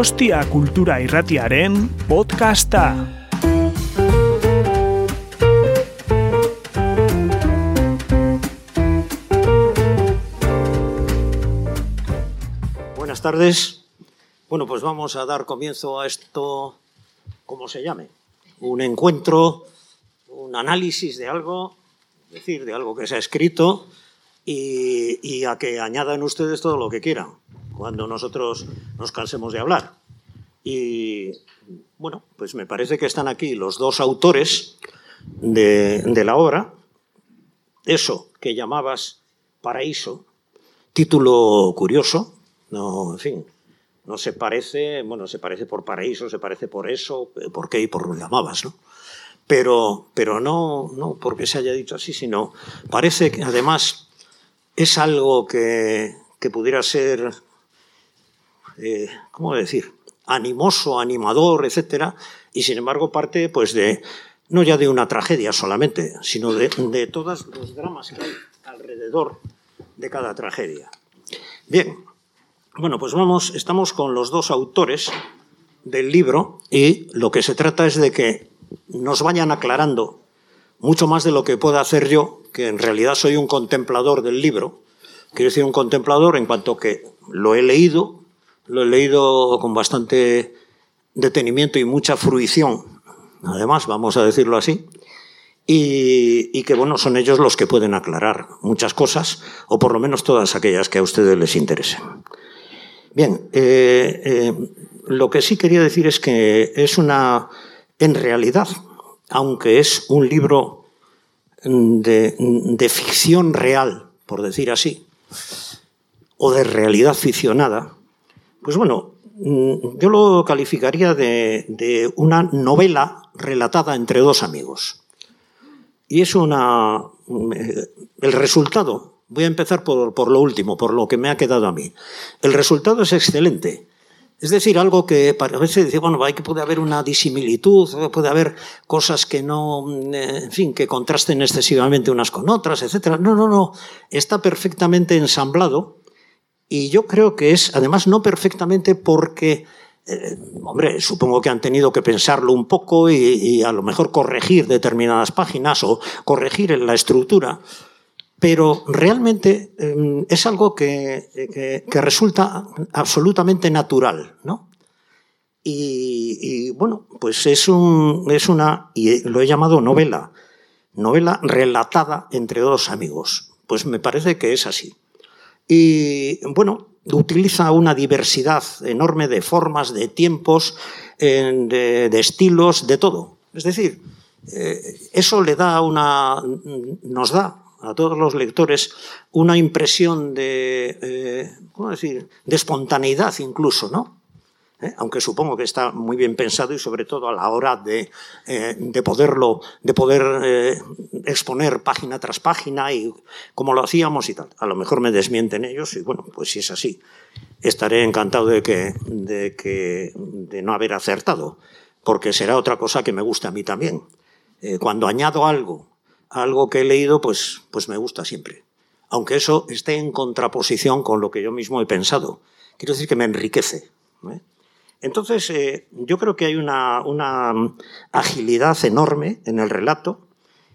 Donostia Kultura Irratiaren podcasta. Buenas tardes. Bueno, pues vamos a dar comienzo a esto, como se llame, un encuentro, un análisis de algo, es decir, de algo que se ha escrito y, y a que añadan ustedes todo lo que quieran cuando nosotros nos cansemos de hablar. Y bueno, pues me parece que están aquí los dos autores de, la obra, eso que llamabas Paraíso, título curioso, no, en fin, no se parece, bueno, se parece por paraíso, se parece por eso, por qué y por lo llamabas, ¿no? Pero, pero no, no porque se haya dicho así, sino parece que además es algo que, que pudiera ser eh, ¿cómo decir?, animoso, animador, etcétera, y sin embargo parte pues de, no ya de una tragedia solamente, sino de, de todos los dramas que hay alrededor de cada tragedia. Bien, bueno, pues vamos, estamos con los dos autores del libro y lo que se trata es de que nos vayan aclarando mucho más de lo que pueda hacer yo, que en realidad soy un contemplador del libro. Quiero decir un contemplador en cuanto que lo he leído, lo he leído con bastante detenimiento y mucha fruición, además, vamos a decirlo así, y, que bueno, son ellos los que pueden aclarar muchas cosas, o por lo menos todas aquellas que a ustedes les interesen. Bien, eh, eh, lo que sí quería decir es que es una, en realidad, aunque es un libro de, de ficción real, por decir así, o de realidad ficcionada, pues bueno, mm, yo lo calificaría de, una novela relatada entre dos amigos. Y es una... Eh, el resultado, voy a empezar por, por, lo último, por lo que me ha quedado a mí. El resultado es excelente. Es decir, algo que a veces dice, bueno, hay que puede haber una disimilitud, puede haber cosas que no, eh, en fin, que contrasten excesivamente unas con otras, etc. No, no, no. Está perfectamente ensamblado y yo creo que es, además, no perfectamente porque, eh, hombre, supongo que han tenido que pensarlo un poco y, a lo mejor corregir determinadas páginas o corregir la estructura, pero realmente eh, es algo que, que, que, resulta absolutamente natural, ¿no? Y, y bueno, pues es, un, es una, y lo he llamado novela, novela relatada entre dos amigos. Pues me parece que es así. Y bueno, utiliza una diversidad enorme de formas, de tiempos, de, estilos, de todo. Es decir, eh, eso le da una, nos da a todos los lectores una impresión de, eh, ¿cómo decir?, de espontaneidad incluso, ¿no? ¿Eh? aunque supongo que está muy bien pensado y sobre todo a la hora de, eh, de poderlo, de poder eh, exponer página tras página y como lo hacíamos y tal. A lo mejor me desmienten ellos y bueno, pues si es así, estaré encantado de que, de que, de no haber acertado, porque será otra cosa que me gusta a mí también. Cuando añado algo, algo que he leído, pues, pues me gusta siempre. Aunque eso esté en contraposición con lo que yo mismo he pensado. Quiero decir que me enriquece. Entonces, eh, yo creo que hay una, una, agilidad enorme en el relato.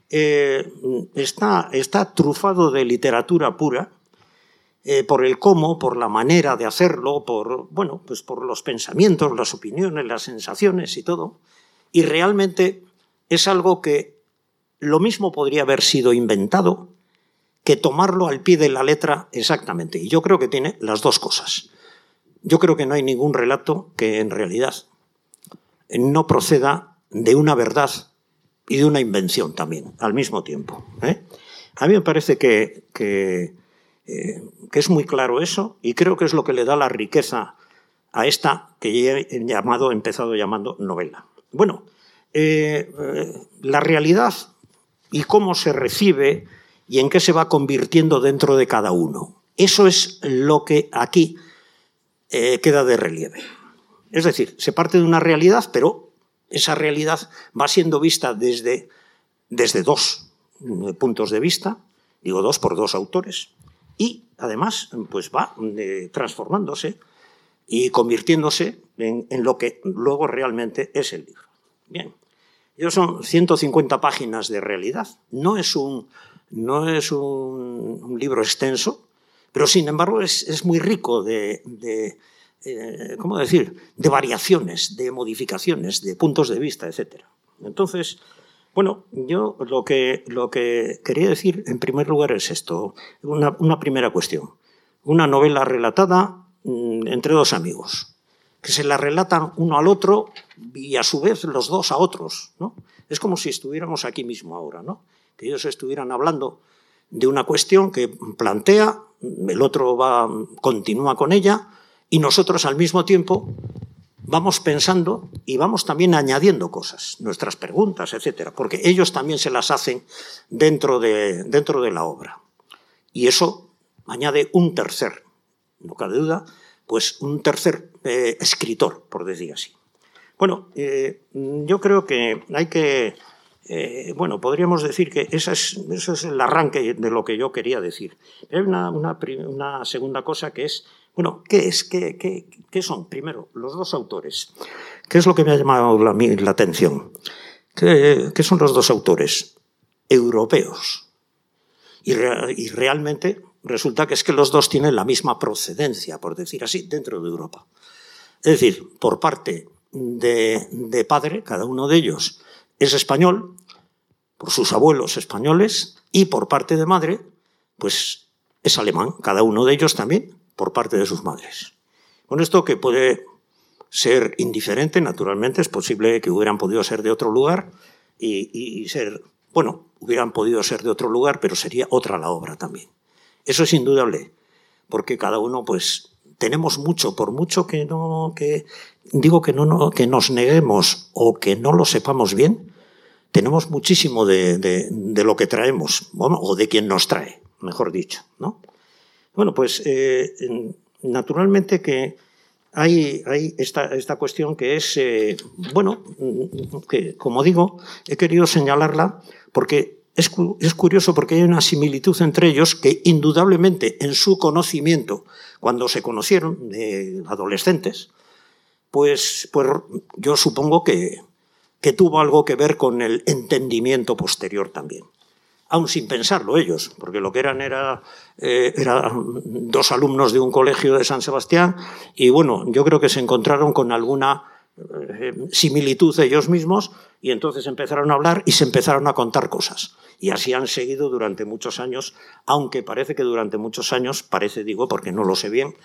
Eh, está, está, trufado de literatura pura, eh, por el cómo, por la manera de hacerlo, por, bueno, pues por los pensamientos, las opiniones, las sensaciones y todo. Y realmente es algo que lo mismo podría haber sido inventado que tomarlo al pie de la letra exactamente. Y yo creo que tiene las dos cosas. Yo creo que no hay ningún relato que en realidad no proceda de una verdad y de una invención también, al mismo tiempo. ¿eh? A mí me parece que, eh, que, es muy claro eso y creo que es lo que le da la riqueza a esta que he llamado, empezado llamando novela. Bueno, eh, la realidad y cómo se recibe y en qué se va convirtiendo dentro de cada uno. Eso es lo que aquí eh, queda de relieve. Es decir, se parte de una realidad, pero esa realidad va siendo vista desde, desde dos eh, puntos de vista, digo dos por dos autores, y además pues va eh, transformándose y convirtiéndose en, lo que luego realmente es el libro. Bien, ellos son 150 páginas de realidad. No es un, no es un, libro extenso, pero sin embargo es, muy rico de, eh, ¿cómo decir?, de variaciones, de modificaciones, de puntos de vista, etc. Entonces, bueno, yo lo que, lo que quería decir en primer lugar es esto, una, primera cuestión. Una novela relatada mm, entre dos amigos, que se la relatan uno al otro y a su vez los dos a otros. ¿no? Es como si estuviéramos aquí mismo ahora, ¿no? que ellos estuvieran hablando de una cuestión que plantea, el otro va, continúa con ella y nosotros al mismo tiempo vamos pensando y vamos también añadiendo cosas, nuestras preguntas, etcétera, porque ellos también se las hacen dentro de, dentro de la obra. Y eso añade un tercer, no cabe duda, pues un tercer eh, escritor, por decir así. Bueno, eh, yo creo que hay que, eh, bueno, podríamos decir que ese es, es, el arranque de lo que yo quería decir. Hay una, una segunda cosa que es bueno, ¿qué es? ¿Qué, son? Primero, los dos autores. ¿Qué es lo que me ha llamado la, la atención? ¿Qué, son los dos autores? Europeos. Y, y, realmente resulta que es que los dos tienen la misma procedencia, por decir así, dentro de Europa. Es decir, por parte de, de padre, cada uno de ellos es español, por sus abuelos españoles, y por parte de madre, pues es alemán, cada uno de ellos también por parte de sus madres. Con esto que puede ser indiferente, naturalmente, es posible que hubieran podido ser de otro lugar y, ser, bueno, hubieran podido ser de otro lugar, pero sería otra la obra también. Eso es indudable, porque cada uno, pues, tenemos mucho, por mucho que no, que digo que no, que nos neguemos o que no lo sepamos bien, tenemos muchísimo de, de lo que traemos, o de quien nos trae, mejor dicho, ¿no? Bueno, pues eh, naturalmente que hay, esta, cuestión que es, eh, bueno, que como digo, he querido señalarla porque es, curioso porque hay una similitud entre ellos que indudablemente en su conocimiento, cuando se conocieron de adolescentes, pues, pues yo supongo que, que tuvo algo que ver con el entendimiento posterior también aún sin pensarlo ellos, porque lo que eran era, eh, dos alumnos de un colegio de San Sebastián y bueno, yo creo que se encontraron con alguna eh, similitud ellos mismos y entonces empezaron a hablar y se empezaron a contar cosas. Y así han seguido durante muchos años, aunque parece que durante muchos años, parece digo porque no lo sé bien,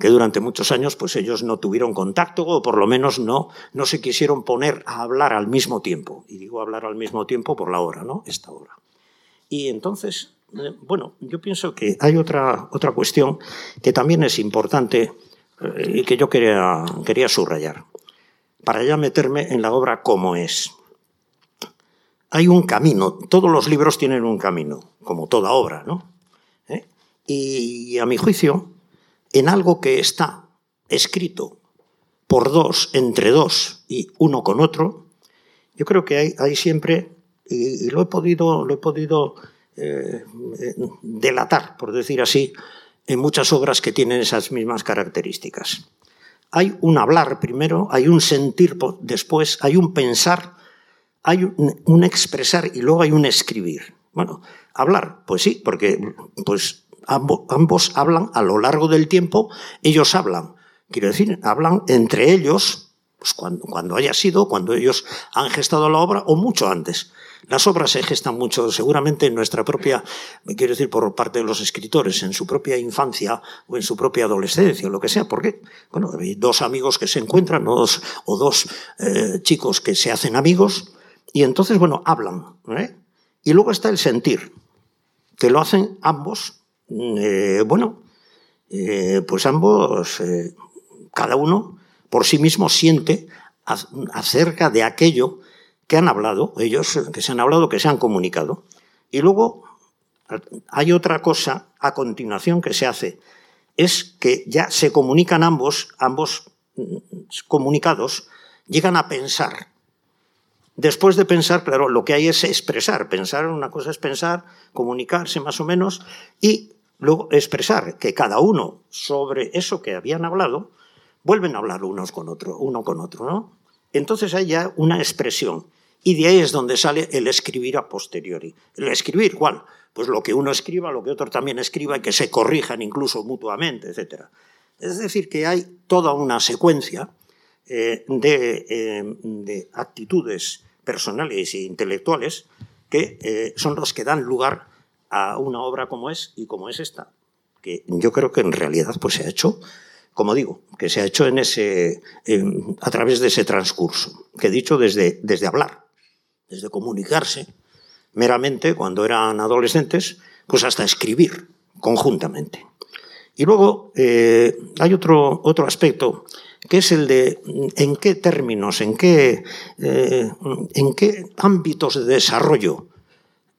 que durante muchos años pues ellos no tuvieron contacto o por lo menos no, no se quisieron poner a hablar al mismo tiempo. Y digo hablar al mismo tiempo por la hora, ¿no? Esta hora. Y entonces, eh, bueno, yo pienso que hay otra, otra cuestión que también es importante eh, y que yo quería, quería subrayar, para ya meterme en la obra como es. Hay un camino, todos los libros tienen un camino, como toda obra, ¿no? ¿Eh? Y a mi juicio, en algo que está escrito por dos, entre dos y uno con otro, yo creo que hay, siempre y, lo he podido, lo he podido eh, delatar, por decir así, en muchas obras que tienen esas mismas características. Hay un hablar primero, hay un sentir después, hay un pensar, hay un, expresar y luego hay un escribir. Bueno, hablar, pues sí, porque pues ambos hablan a lo largo del tiempo, ellos hablan. Quiero decir, hablan entre ellos, pues cuando, haya sido, cuando ellos han gestado la obra o mucho antes. Las obras se gestan mucho, seguramente en nuestra propia, quiero decir por parte de los escritores, en su propia infancia o en su propia adolescencia, o lo que sea. ¿Por qué? Bueno, hay dos amigos que se encuentran o dos, eh, chicos que se hacen amigos y entonces, bueno, hablan. ¿eh? Y luego está el sentir, que lo hacen ambos, eh, bueno, pues ambos, cada uno por sí mismo siente acerca de aquello que han hablado, ellos que se han hablado, que se han comunicado. Y luego hay otra cosa a continuación que se hace, es que ya se comunican ambos, ambos mm, comunicados, llegan a pensar. Después de pensar, claro, lo que hay es expresar. Pensar, una cosa es pensar, comunicarse más o menos, y luego expresar que cada uno sobre eso que habían hablado, vuelven a hablar unos con otro, uno con otro, ¿no? Entonces hay ya una expresión. Y de ahí es donde sale el escribir a posteriori. El escribir, ¿cuál? Pues lo que uno escriba, lo que otro también escriba y que se corrijan incluso mutuamente, etc. Es decir, que hay toda una secuencia eh, eh, de, actitudes personales e intelectuales que eh, son los que dan lugar a una obra como es y como es esta, que yo creo que en realidad pues, se ha hecho como digo, que se ha hecho en ese, a través de ese transcurso, que he dicho desde, desde hablar, desde comunicarse meramente cuando eran adolescentes, pues hasta escribir conjuntamente. Y luego eh, hay otro, otro aspecto que es el de en qué términos, en qué, eh, en qué ámbitos de desarrollo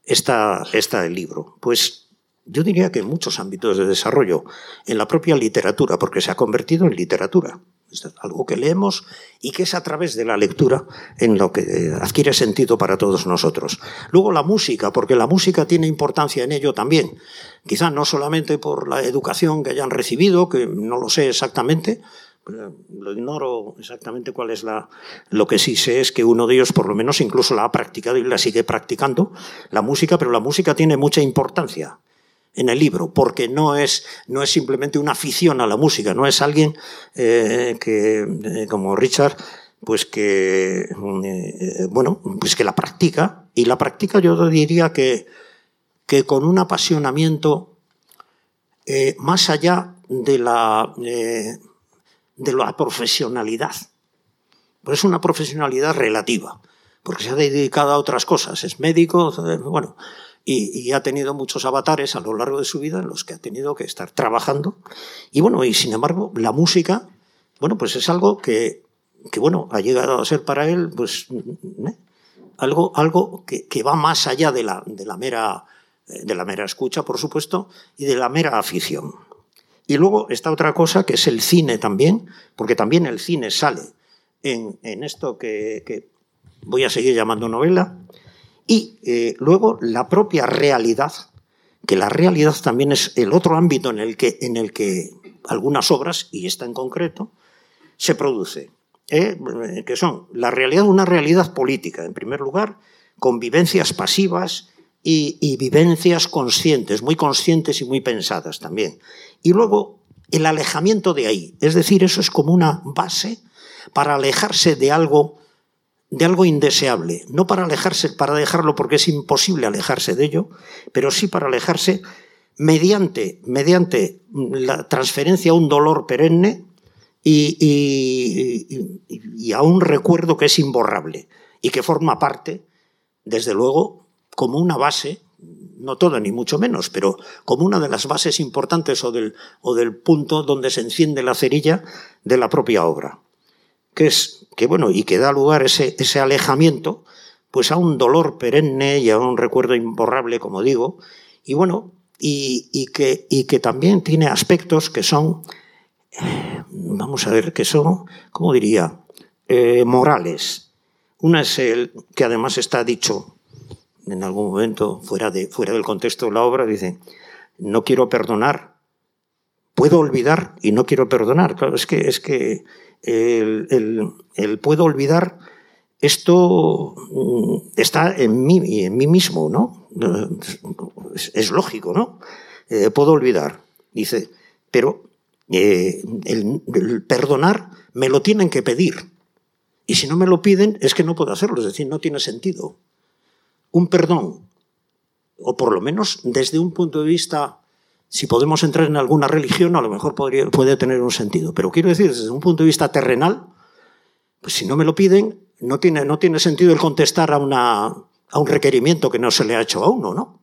está, está el libro. Pues yo diría que en muchos ámbitos de desarrollo, en la propia literatura, porque se ha convertido en literatura. Es algo que leemos y que es a través de la lectura en lo que adquiere sentido para todos nosotros. Luego la música, porque la música tiene importancia en ello también. Quizá no solamente por la educación que hayan recibido, que no lo sé exactamente, lo ignoro exactamente cuál es la. Lo que sí sé es que uno de ellos, por lo menos, incluso la ha practicado y la sigue practicando, la música, pero la música tiene mucha importancia en el libro, porque no es, no es simplemente una afición a la música, no es alguien eh, que, eh, como Richard, pues que, eh, bueno, pues que la practica, y la practica yo diría que, que con un apasionamiento más allá de la, de la profesionalidad. Pues es una profesionalidad relativa, porque se ha dedicado a otras cosas, es médico, bueno, y, ha tenido muchos avatares a lo largo de su vida en los que ha tenido que estar trabajando. Y bueno, y sin embargo, la música, bueno, pues es algo que, que bueno, ha llegado a ser para él, pues, ¿eh? algo, algo que, que, va más allá de la, de la mera de la mera escucha, por supuesto, y de la mera afición. Y luego está otra cosa que es el cine también, porque también el cine sale en, esto que, que, voy a seguir llamando novela, y eh, luego la propia realidad, que la realidad también es el otro ámbito en el que, en el que algunas obras, y esta en concreto, se produce, ¿eh? que son la realidad, una realidad política, en primer lugar, convivencias pasivas y, y vivencias conscientes, muy conscientes y muy pensadas también. Y luego el alejamiento de ahí, es decir, eso es como una base para alejarse de algo de algo indeseable, no para alejarse, para dejarlo porque es imposible alejarse de ello, pero sí para alejarse mediante, mediante la transferencia a un dolor perenne y, y, a un recuerdo que es imborrable y que forma parte, desde luego, como una base, no todo ni mucho menos, pero como una de las bases importantes o del, o del punto donde se enciende la cerilla de la propia obra que es que bueno y que da lugar ese, ese alejamiento pues a un dolor perenne y a un recuerdo imborrable como digo y bueno y, que, y que también tiene aspectos que son vamos a ver que son cómo diría eh, morales. Una es el que además está dicho en algún momento fuera de fuera del contexto de la obra dice no quiero perdonar puedo olvidar y no quiero perdonar es que es que el, puedo olvidar, esto mm, está en mí, en mí mismo, ¿no? Es, lógico, ¿no? Eh, puedo olvidar, dice, pero eh, el, perdonar me lo tienen que pedir. Y si no me lo piden, es que no puedo hacerlo, es decir, no tiene sentido. Un perdón, o por lo menos desde un punto de vista si podemos entrar en alguna religión, a lo mejor podría, puede tener un sentido. Pero quiero decir, desde un punto de vista terrenal, pues si no me lo piden, no tiene, no tiene sentido el contestar a, una, a un requerimiento que no se le ha hecho a uno, ¿no?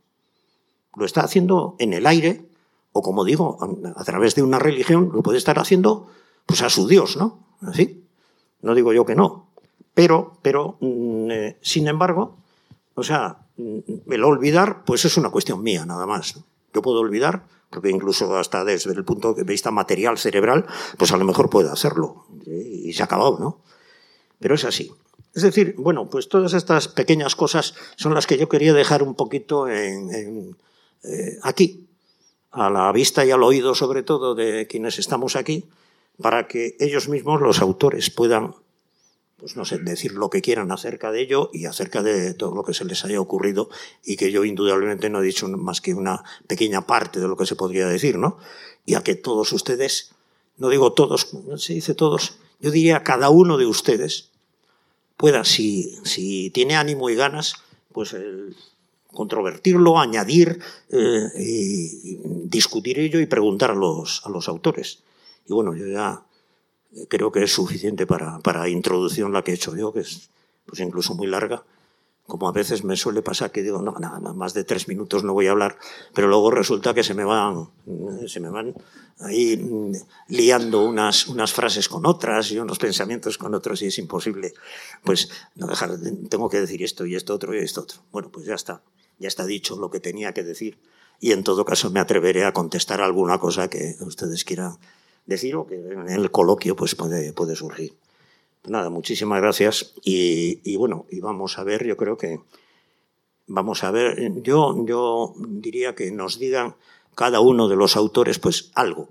Lo está haciendo en el aire, o como digo, a, través de una religión, lo puede estar haciendo pues a su Dios, ¿no? Así. No digo yo que no. Pero, pero mm, eh, sin embargo, o sea, mm, el olvidar, pues es una cuestión mía, nada más. Yo puedo olvidar porque incluso hasta desde el punto de vista material, cerebral, pues a lo mejor puede hacerlo. Y se ha acabado, ¿no? Pero es así. Es decir, bueno, pues todas estas pequeñas cosas son las que yo quería dejar un poquito en, eh, aquí, a la vista y al oído sobre todo de quienes estamos aquí, para que ellos mismos, los autores, puedan, pues no sé, decir lo que quieran acerca de ello y acerca de todo lo que se les haya ocurrido y que yo indudablemente no he dicho más que una pequeña parte de lo que se podría decir, ¿no? Y a que todos ustedes, no digo todos, se dice todos, yo diría cada uno de ustedes pueda, si, si tiene ánimo y ganas, pues el, controvertirlo, añadir, eh, y discutir ello y preguntar a los, a los autores. Y bueno, yo ya creo que es suficiente para, para introducción la que he hecho yo, que es pues incluso muy larga, como a veces me suele pasar que digo, no, nada, más de tres minutos no voy a hablar, pero luego resulta que se me van, se me van ahí liando unas, unas frases con otras y unos pensamientos con otros y es imposible, pues no dejar, tengo que decir esto y esto otro y esto otro. Bueno, pues ya está, ya está dicho lo que tenía que decir y en todo caso me atreveré a contestar alguna cosa que ustedes quieran decir o que en el coloquio pues puede, puede surgir. Nada, muchísimas gracias y, bueno, y vamos a ver, yo creo que vamos a ver, yo, yo diría que nos digan cada uno de los autores pues algo,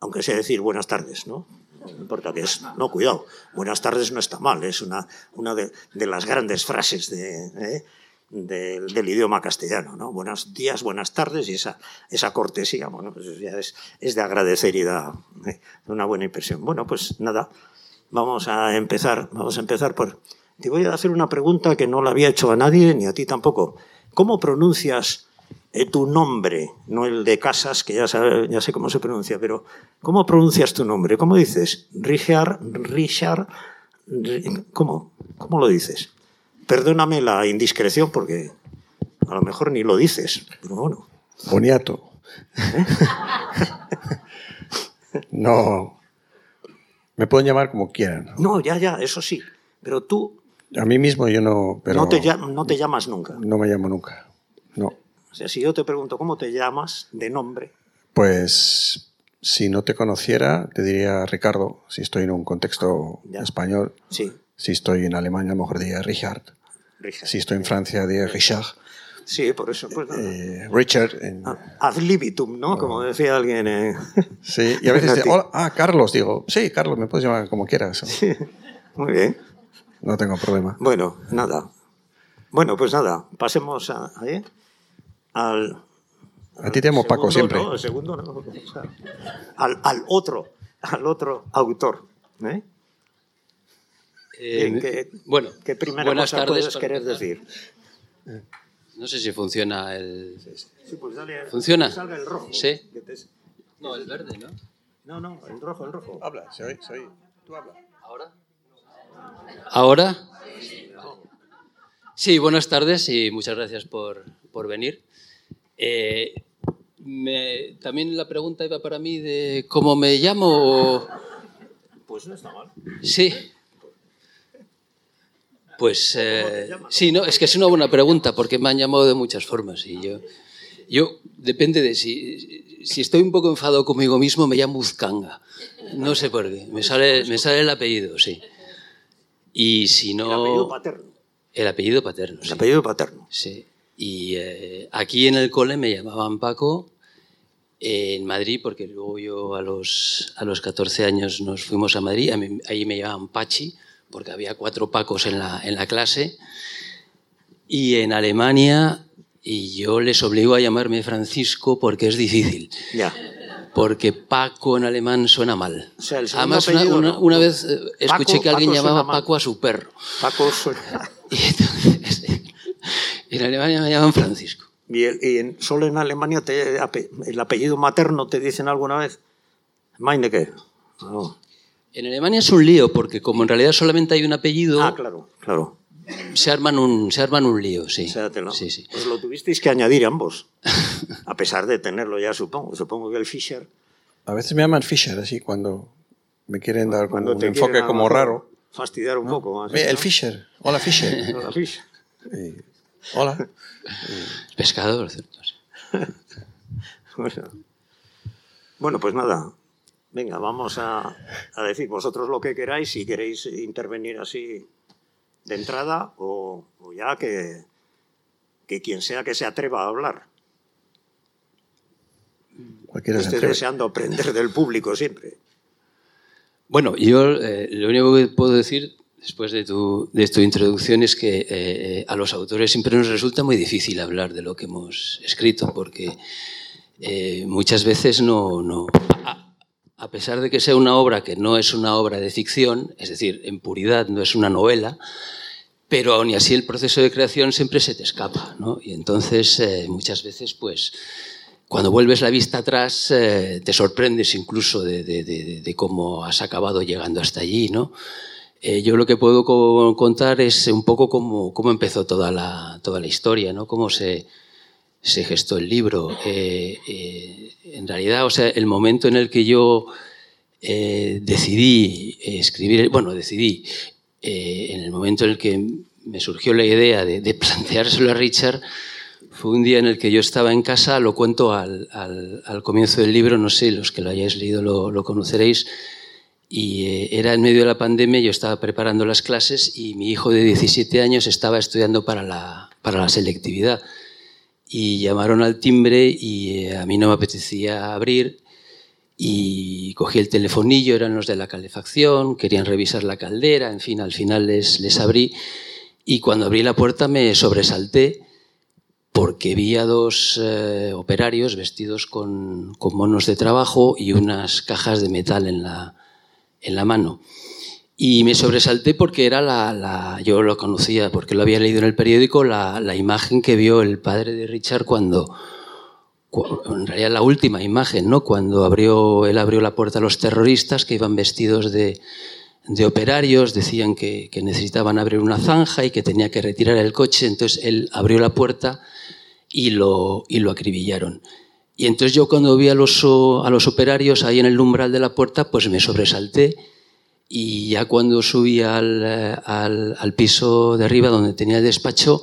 aunque sea decir buenas tardes, ¿no? No importa que es, no, cuidado, buenas tardes no está mal, es una, una de, las grandes frases de, ¿eh? Del, idioma castellano, ¿no? Buenos días, buenas tardes y esa, esa cortesía, bueno, pues ya es, es de agradecer y da ¿eh? una buena impresión. Bueno, pues nada, vamos a empezar, vamos a empezar por... Te voy a hacer una pregunta que no la había hecho a nadie, ni a ti tampoco. ¿Cómo pronuncias eh, tu nombre? No el de Casas, que ya, ya sé cómo se pronuncia, pero ¿cómo pronuncias tu nombre? ¿Cómo dices? Richard, Richard, ¿cómo? ¿Cómo lo dices? Perdóname la indiscreción porque a lo mejor ni lo dices, pero bueno. Boniato. ¿Eh? no, me pueden llamar como quieran. No, ya, ya, eso sí. Pero tú... A mí mismo yo no... Pero no, te, no te llamas nunca. No me llamo nunca, no. O sea, si yo te pregunto cómo te llamas de nombre... Pues si no te conociera, te diría Ricardo, si estoy en un contexto español. Sí. Si estoy en Alemania, a lo mejor diría Richard. Richard. Si estoy en Francia, diría Richard. Sí, por eso. Pues, eh, Richard. En... Ah, ad libitum, ¿no? Como decía alguien. Sí, y a veces dice, hola, ah, Carlos, digo, sí, Carlos, me puedes llamar como quieras. Sí, muy bien. No tengo problema. Bueno, nada. Bueno, pues nada, pasemos a, ¿eh? al. A ti te llamo Paco siempre. No, el segundo no. al, al, otro, al otro autor. ¿eh? Eh, ¿qué, bueno, ¿qué primera cosa tardes, puedes querer decir? No sé si funciona el. Sí, pues dale, ¿Funciona? Que salga el rojo. Sí. Te... No, el verde, ¿no? No, no, el rojo, el rojo. Habla, se oye, se oye. Tú habla. ¿Ahora? ¿Ahora? Sí, buenas tardes y muchas gracias por, por venir. Eh, me, también la pregunta iba para mí de cómo me llamo. Pues no está mal. Sí. Pues eh, sí, no, es que es una buena pregunta porque me han llamado de muchas formas y yo, yo depende de si, si estoy un poco enfadado conmigo mismo me llamo Uzcanga, no sé por qué, me sale, me sale el apellido, sí. Y si no... El apellido paterno. El apellido paterno. El apellido paterno. Sí. Y eh, aquí en el cole me llamaban Paco, en Madrid, porque luego yo a los, a los 14 años nos fuimos a Madrid, ahí me llamaban Pachi porque había cuatro pacos en la, en la clase, y en Alemania, y yo les obligo a llamarme Francisco porque es difícil. Ya. Porque Paco en alemán suena mal. O sea, el Además, una, una, una, vez eh, escuché Paco, que alguien Paco llamaba. Paco a su perro. Paco suena... Y entonces, en Alemania me llaman Francisco. ¿Y, en- solo en Alemania te, el apellido materno te dicen alguna vez? Meineke. No. En Alemania es un lío, porque como en realidad solamente hay un apellido, Ah, claro, claro. se, arman un, se arman un lío, sí. O sea, te lo, sí, sí. Pues lo tuvisteis que añadir ambos. A pesar de tenerlo ya, supongo. Supongo que el Fischer... A veces me llaman Fisher, así, cuando me quieren dar como Cuando un te enfoque como raro. Fastidiar un poco más. El ¿no? Fisher. Hola, Fisher. No, la Fischer. Y, Hola. Pescador, ¿cierto? Bueno. Bueno, pues nada. Venga, vamos a, a decir vosotros lo que queráis, si queréis intervenir así de entrada o, o ya que, que quien sea que se atreva a hablar. Cualquiera Estoy deseando aprender del público siempre. Bueno, yo eh, lo único que puedo decir después de tu, de tu introducción es que eh, a los autores siempre nos resulta muy difícil hablar de lo que hemos escrito, porque eh, muchas veces no, no a, a, pesar de que sea una obra que no es una obra de ficción, es decir, en puridad no es una novela, pero aún así el proceso de creación siempre se te escapa, ¿no? Y entonces eh, muchas veces, pues, cuando vuelves la vista atrás, eh, te sorprendes incluso de, cómo has acabado llegando hasta allí, ¿no? Eh, yo lo que puedo contar es un poco cómo, cómo empezó toda la, toda la historia, ¿no? Cómo se, se gestó el libro. Eh, eh, en realidad, o sea, el momento en el que yo eh, decidí escribir, bueno, decidí, en el momento en el que me surgió la idea de, de, planteárselo a Richard, fue un día en el que yo estaba en casa, lo cuento al, comienzo del libro, no sé, los que lo hayáis leído lo, lo conoceréis, y era en medio de la pandemia, yo estaba preparando las clases y mi hijo de 17 años estaba estudiando para la, para la selectividad y llamaron al timbre y eh, a mí no me apetecía abrir y cogí el telefonillo, eran los de la calefacción, querían revisar la caldera, en fin, al final les, les abrí y cuando abrí la puerta me sobresalté porque vi a dos eh, operarios vestidos con, con, monos de trabajo y unas cajas de metal en la, en la mano. Y me sobresalté porque era la, la, yo lo conocía, porque lo había leído en el periódico, la, la imagen que vio el padre de Richard cuando, en realidad la última imagen, ¿no? Cuando abrió, él abrió la puerta a los terroristas que iban vestidos de, de operarios, decían que, que, necesitaban abrir una zanja y que tenía que retirar el coche, entonces él abrió la puerta y lo, y lo acribillaron. Y entonces yo cuando vi a los, a los operarios ahí en el umbral de la puerta, pues me sobresalté y ya cuando subí al, al, al, piso de arriba donde tenía el despacho,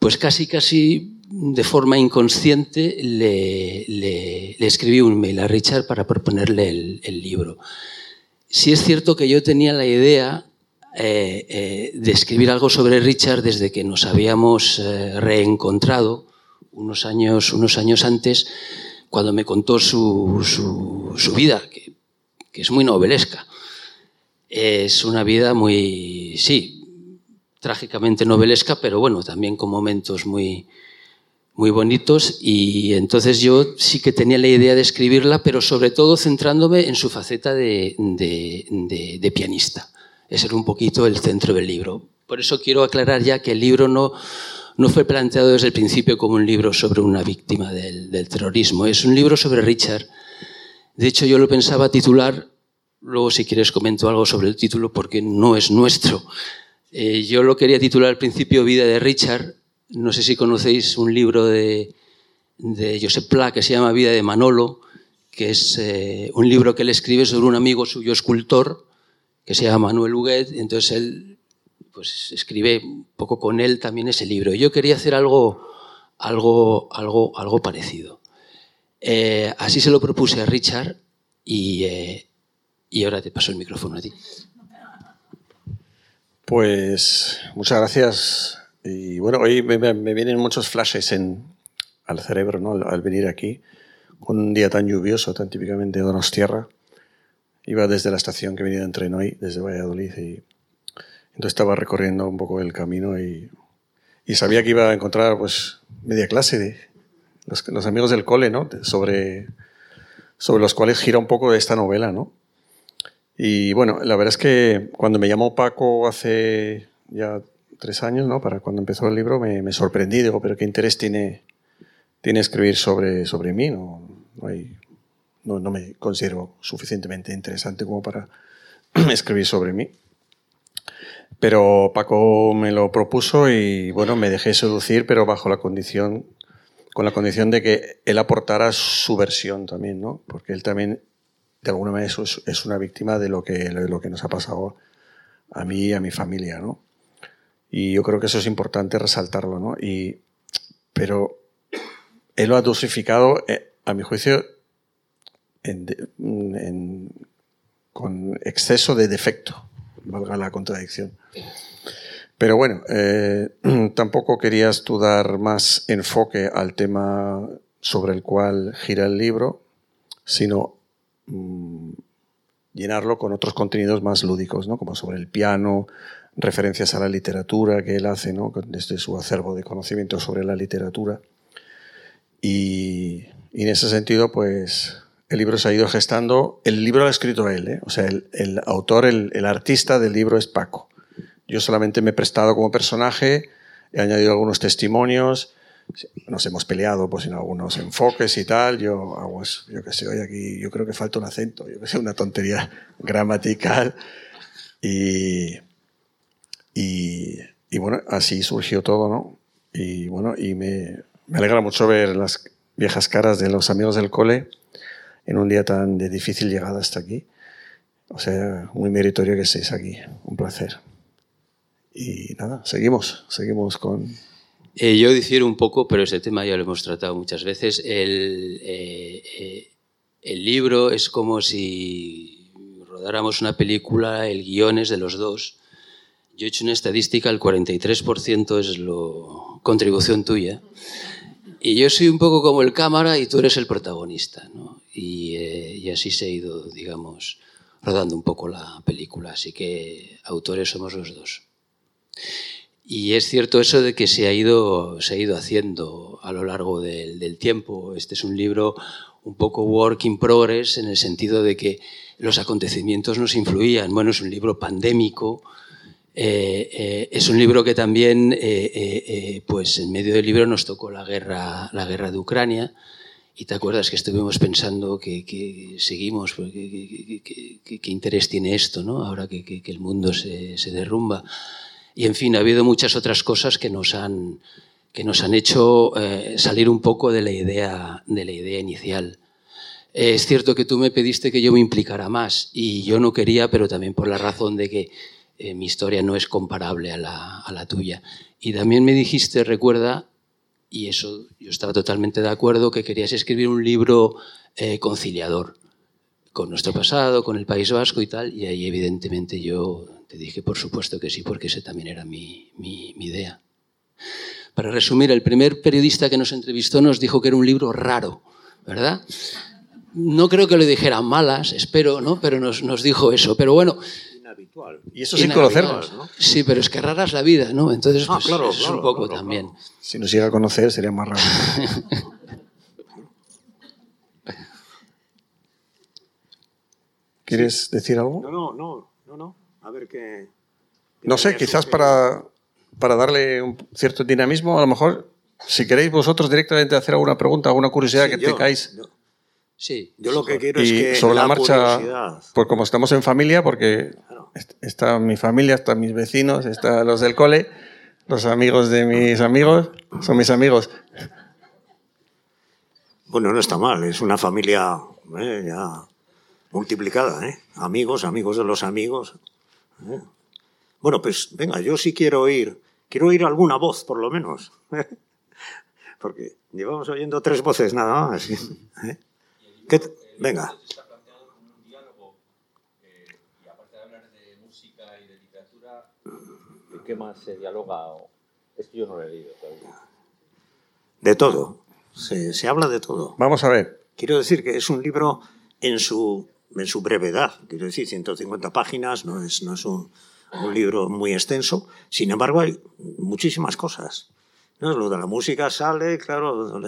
pues casi, casi de forma inconsciente le, le, escribí un mail a Richard para proponerle el, libro. Sí es cierto que yo tenía la idea eh, eh, de escribir algo sobre Richard desde que nos habíamos eh, reencontrado unos años, unos años antes, cuando me contó su, su, su vida, que, que es muy novelesca es una vida muy, sí, trágicamente novelesca, pero bueno, también con momentos muy, muy bonitos y entonces yo sí que tenía la idea de escribirla, pero sobre todo centrándome en su faceta de, de, pianista. Ese era un poquito el centro del libro. Por eso quiero aclarar ya que el libro no, no fue planteado desde el principio como un libro sobre una víctima del, del terrorismo, es un libro sobre Richard. De hecho, yo lo pensaba titular Luego, si quieres, comento algo sobre el título porque no es nuestro. Eh, yo lo quería titular al principio Vida de Richard. No sé si conocéis un libro de, de Josep Pla que se llama Vida de Manolo, que es eh, un libro que él escribe sobre un amigo suyo escultor que se llama Manuel Huguet. Entonces él pues, escribe un poco con él también ese libro. Yo quería hacer algo, algo, algo, algo parecido. Eh, así se lo propuse a Richard y y ahora te paso el micrófono a ti. Pues muchas gracias. Y bueno, hoy me, me vienen muchos flashes en, al cerebro ¿no? al, al, venir aquí. Un día tan lluvioso, tan típicamente de Donostierra. Iba desde la estación que venía de Entrenoy, desde Valladolid, y entonces estaba recorriendo un poco el camino y, y sabía que iba a encontrar pues media clase de los, los amigos del cole, ¿no? sobre, sobre los cuales gira un poco esta novela, ¿no? Y bueno, la verdad es que cuando me llamó Paco hace ya tres años, ¿no? Para cuando empezó el libro, me, me sorprendí, digo, pero qué interés tiene, tiene escribir sobre, sobre mí, no, no, no me considero suficientemente interesante como para escribir sobre mí. Pero Paco me lo propuso y bueno, me dejé seducir, pero bajo la condición, con la condición de que él aportara su versión también, ¿no? Porque él también de alguna manera es, una víctima de lo que, lo que nos ha pasado a mí y a mi familia, ¿no? Y yo creo que eso es importante resaltarlo, ¿no? Y, pero él lo ha dosificado, eh, a mi juicio, con exceso de defecto, valga la contradicción. Pero bueno, eh, tampoco querías tú dar más enfoque al tema sobre el cual gira el libro, sino Mm, llenarlo con otros contenidos más lúdicos, ¿no? como sobre el piano, referencias a la literatura que él hace, ¿no? desde su acervo de conocimiento sobre la literatura. Y, en ese sentido, pues el libro se ha ido gestando. El libro lo ha escrito él, ¿eh? o sea, el, autor, el, artista del libro es Paco. Yo solamente me he prestado como personaje, he añadido algunos testimonios, nos hemos peleado pues, en algunos enfoques y tal. Yo hago yo que sé, hoy aquí yo creo que falta un acento, yo que sé, una tontería gramatical. Y, y, y, bueno, así surgió todo, ¿no? Y bueno, y me, me, alegra mucho ver las viejas caras de los amigos del cole en un día tan de difícil llegada hasta aquí. O sea, muy meritorio que estéis aquí. Un placer. Y nada, seguimos, seguimos con, eh, yo difiero un poco, pero ese tema ya lo hemos tratado muchas veces. El, eh, eh, el libro es como si rodáramos una película, el guion es de los dos. Yo he hecho una estadística, el 43% es la contribución tuya. Y yo soy un poco como el cámara y tú eres el protagonista. ¿no? Y, y así se ha ido, digamos, rodando un poco la película. Así que autores somos los dos. Y es cierto eso de que se ha ido, se ha ido haciendo a lo largo del, tiempo. Este es un libro un poco work in progress en el sentido de que los acontecimientos nos influían. Bueno, es un libro pandémico, eh, eh, es un libro que también, eh, pues en medio del libro nos tocó la guerra, la guerra de Ucrania. Y te acuerdas que estuvimos pensando que, seguimos, pues, ¿qué interés tiene esto, ¿no? ahora que, el mundo se, se derrumba. Y en fin, ha habido muchas otras cosas que nos han, que nos han hecho eh, salir un poco de la idea, de la idea inicial. es cierto que tú me pediste que yo me implicara más y yo no quería, pero también por la razón de que eh, mi historia no es comparable a la, a la, tuya. Y también me dijiste, recuerda, y eso yo estaba totalmente de acuerdo, que querías escribir un libro eh, conciliador con nuestro pasado, con el País Vasco y tal, y ahí evidentemente yo te dije por supuesto que sí, porque ese también era mi, mi, idea. Para resumir, el primer periodista que nos entrevistó nos dijo que era un libro raro, ¿verdad? No creo que lo dijera malas, espero, ¿no? Pero nos, nos dijo eso. Pero bueno, Inhabitual. Y eso sin conocernos, ¿no? Sí, pero es que rara es la vida, ¿no? Entonces, ah, pues, claro, es un poco también. Si nos llega a conocer sería más raro. ¿Quieres decir algo? No, no, no. A ver qué. no sé, quizás para, para darle un cierto dinamismo, a lo mejor, si queréis vosotros directamente hacer alguna pregunta, alguna curiosidad que tengáis. sí. Yo lo que quiero es que. Sobre la, marcha, pues como estamos en familia, porque está mi familia, están mis vecinos, están los del cole, los amigos de mis amigos, son mis amigos. Bueno, no está mal, es una familia eh, ya multiplicada, ¿eh? Amigos, amigos de los amigos. ¿Eh? Bueno, pues venga, yo sí quiero oír, quiero oír alguna voz, por lo menos. Porque llevamos oyendo tres voces nada más. ¿eh? ¿Qué venga. ¿Qué más se dialoga? Esto yo no lo he leído todavía. De todo. Se, se habla de todo. Vamos a ver. Quiero decir que es un libro en su en su brevedad. Quiero decir, 150 páginas no es, no es un, un libro muy extenso. Sin embargo, hay muchísimas cosas. ¿no? Lo de la música sale, claro,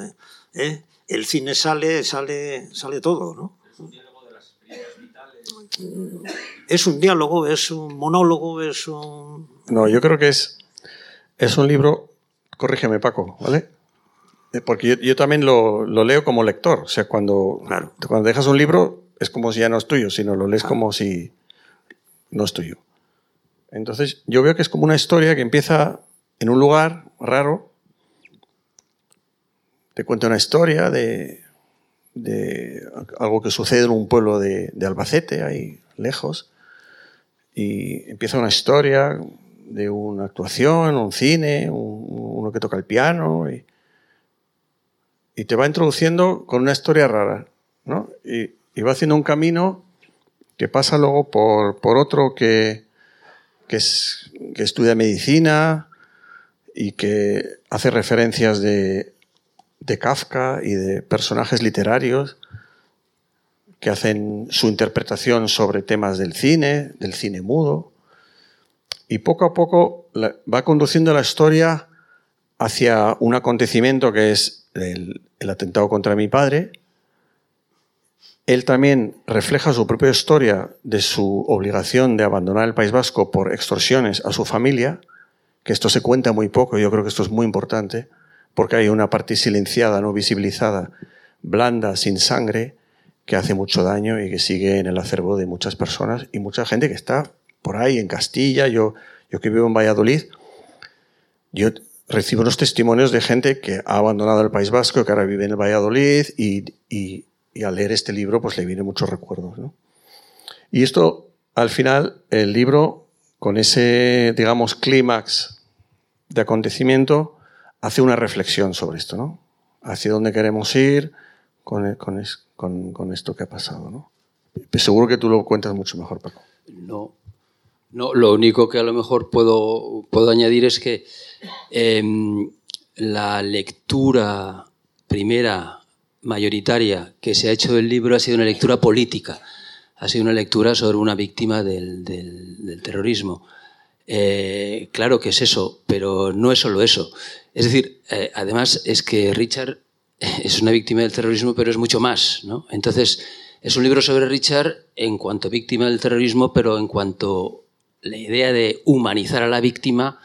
¿eh? el cine sale, sale, sale todo. ¿no? Es un diálogo de las experiencias vitales. Es un diálogo, es un monólogo, es un... No, yo creo que es, es un libro, corrígeme Paco, ¿vale? Eh, porque yo, yo también lo, lo, leo como lector. O sea, cuando, claro. cuando dejas un libro, es como si ya no es tuyo, sino lo lees como si no es tuyo. Entonces, yo veo que es como una historia que empieza en un lugar raro. Te cuenta una historia de, de algo que sucede en un pueblo de, de, Albacete, ahí lejos. Y empieza una historia de una actuación, un cine, un, uno que toca el piano. Y, y, te va introduciendo con una historia rara. ¿no? Y, y va haciendo un camino que pasa luego por, por otro que, que, es, que, estudia medicina y que hace referencias de, de, Kafka y de personajes literarios que hacen su interpretación sobre temas del cine, del cine mudo, y poco a poco va conduciendo la historia hacia un acontecimiento que es el atentado contra mi padre. Él también refleja su propia historia de su obligación de abandonar el País Vasco por extorsiones a su familia, que esto se cuenta muy poco, yo creo que esto es muy importante, porque hay una parte silenciada, no visibilizada, blanda, sin sangre, que hace mucho daño y que sigue en el acervo de muchas personas y mucha gente que está por ahí en Castilla, yo, yo que vivo en Valladolid, yo recibo unos testimonios de gente que ha abandonado el País Vasco, que ahora vive en Valladolid y, y, al leer este libro pues le vienen muchos recuerdos. ¿no? Y esto, al final, el libro, con ese, digamos, clímax de acontecimiento, hace una reflexión sobre esto, ¿no? Hacia dónde queremos ir con, con, con, con esto que ha pasado, ¿no? Seguro que tú lo cuentas mucho mejor, Paco. No, no, lo único que a lo mejor puedo, puedo añadir es que em, la lectura primera, mayoritaria, que se ha hecho del libro ha sido una lectura política, ha sido una lectura sobre una víctima del, del, terrorismo. Eh, claro que es eso, pero no es solo eso. Es decir, eh, además es que Richard es una víctima del terrorismo, pero es mucho más. ¿no? Entonces, es un libro sobre Richard en cuanto víctima del terrorismo, pero en cuanto la idea de humanizar a la víctima,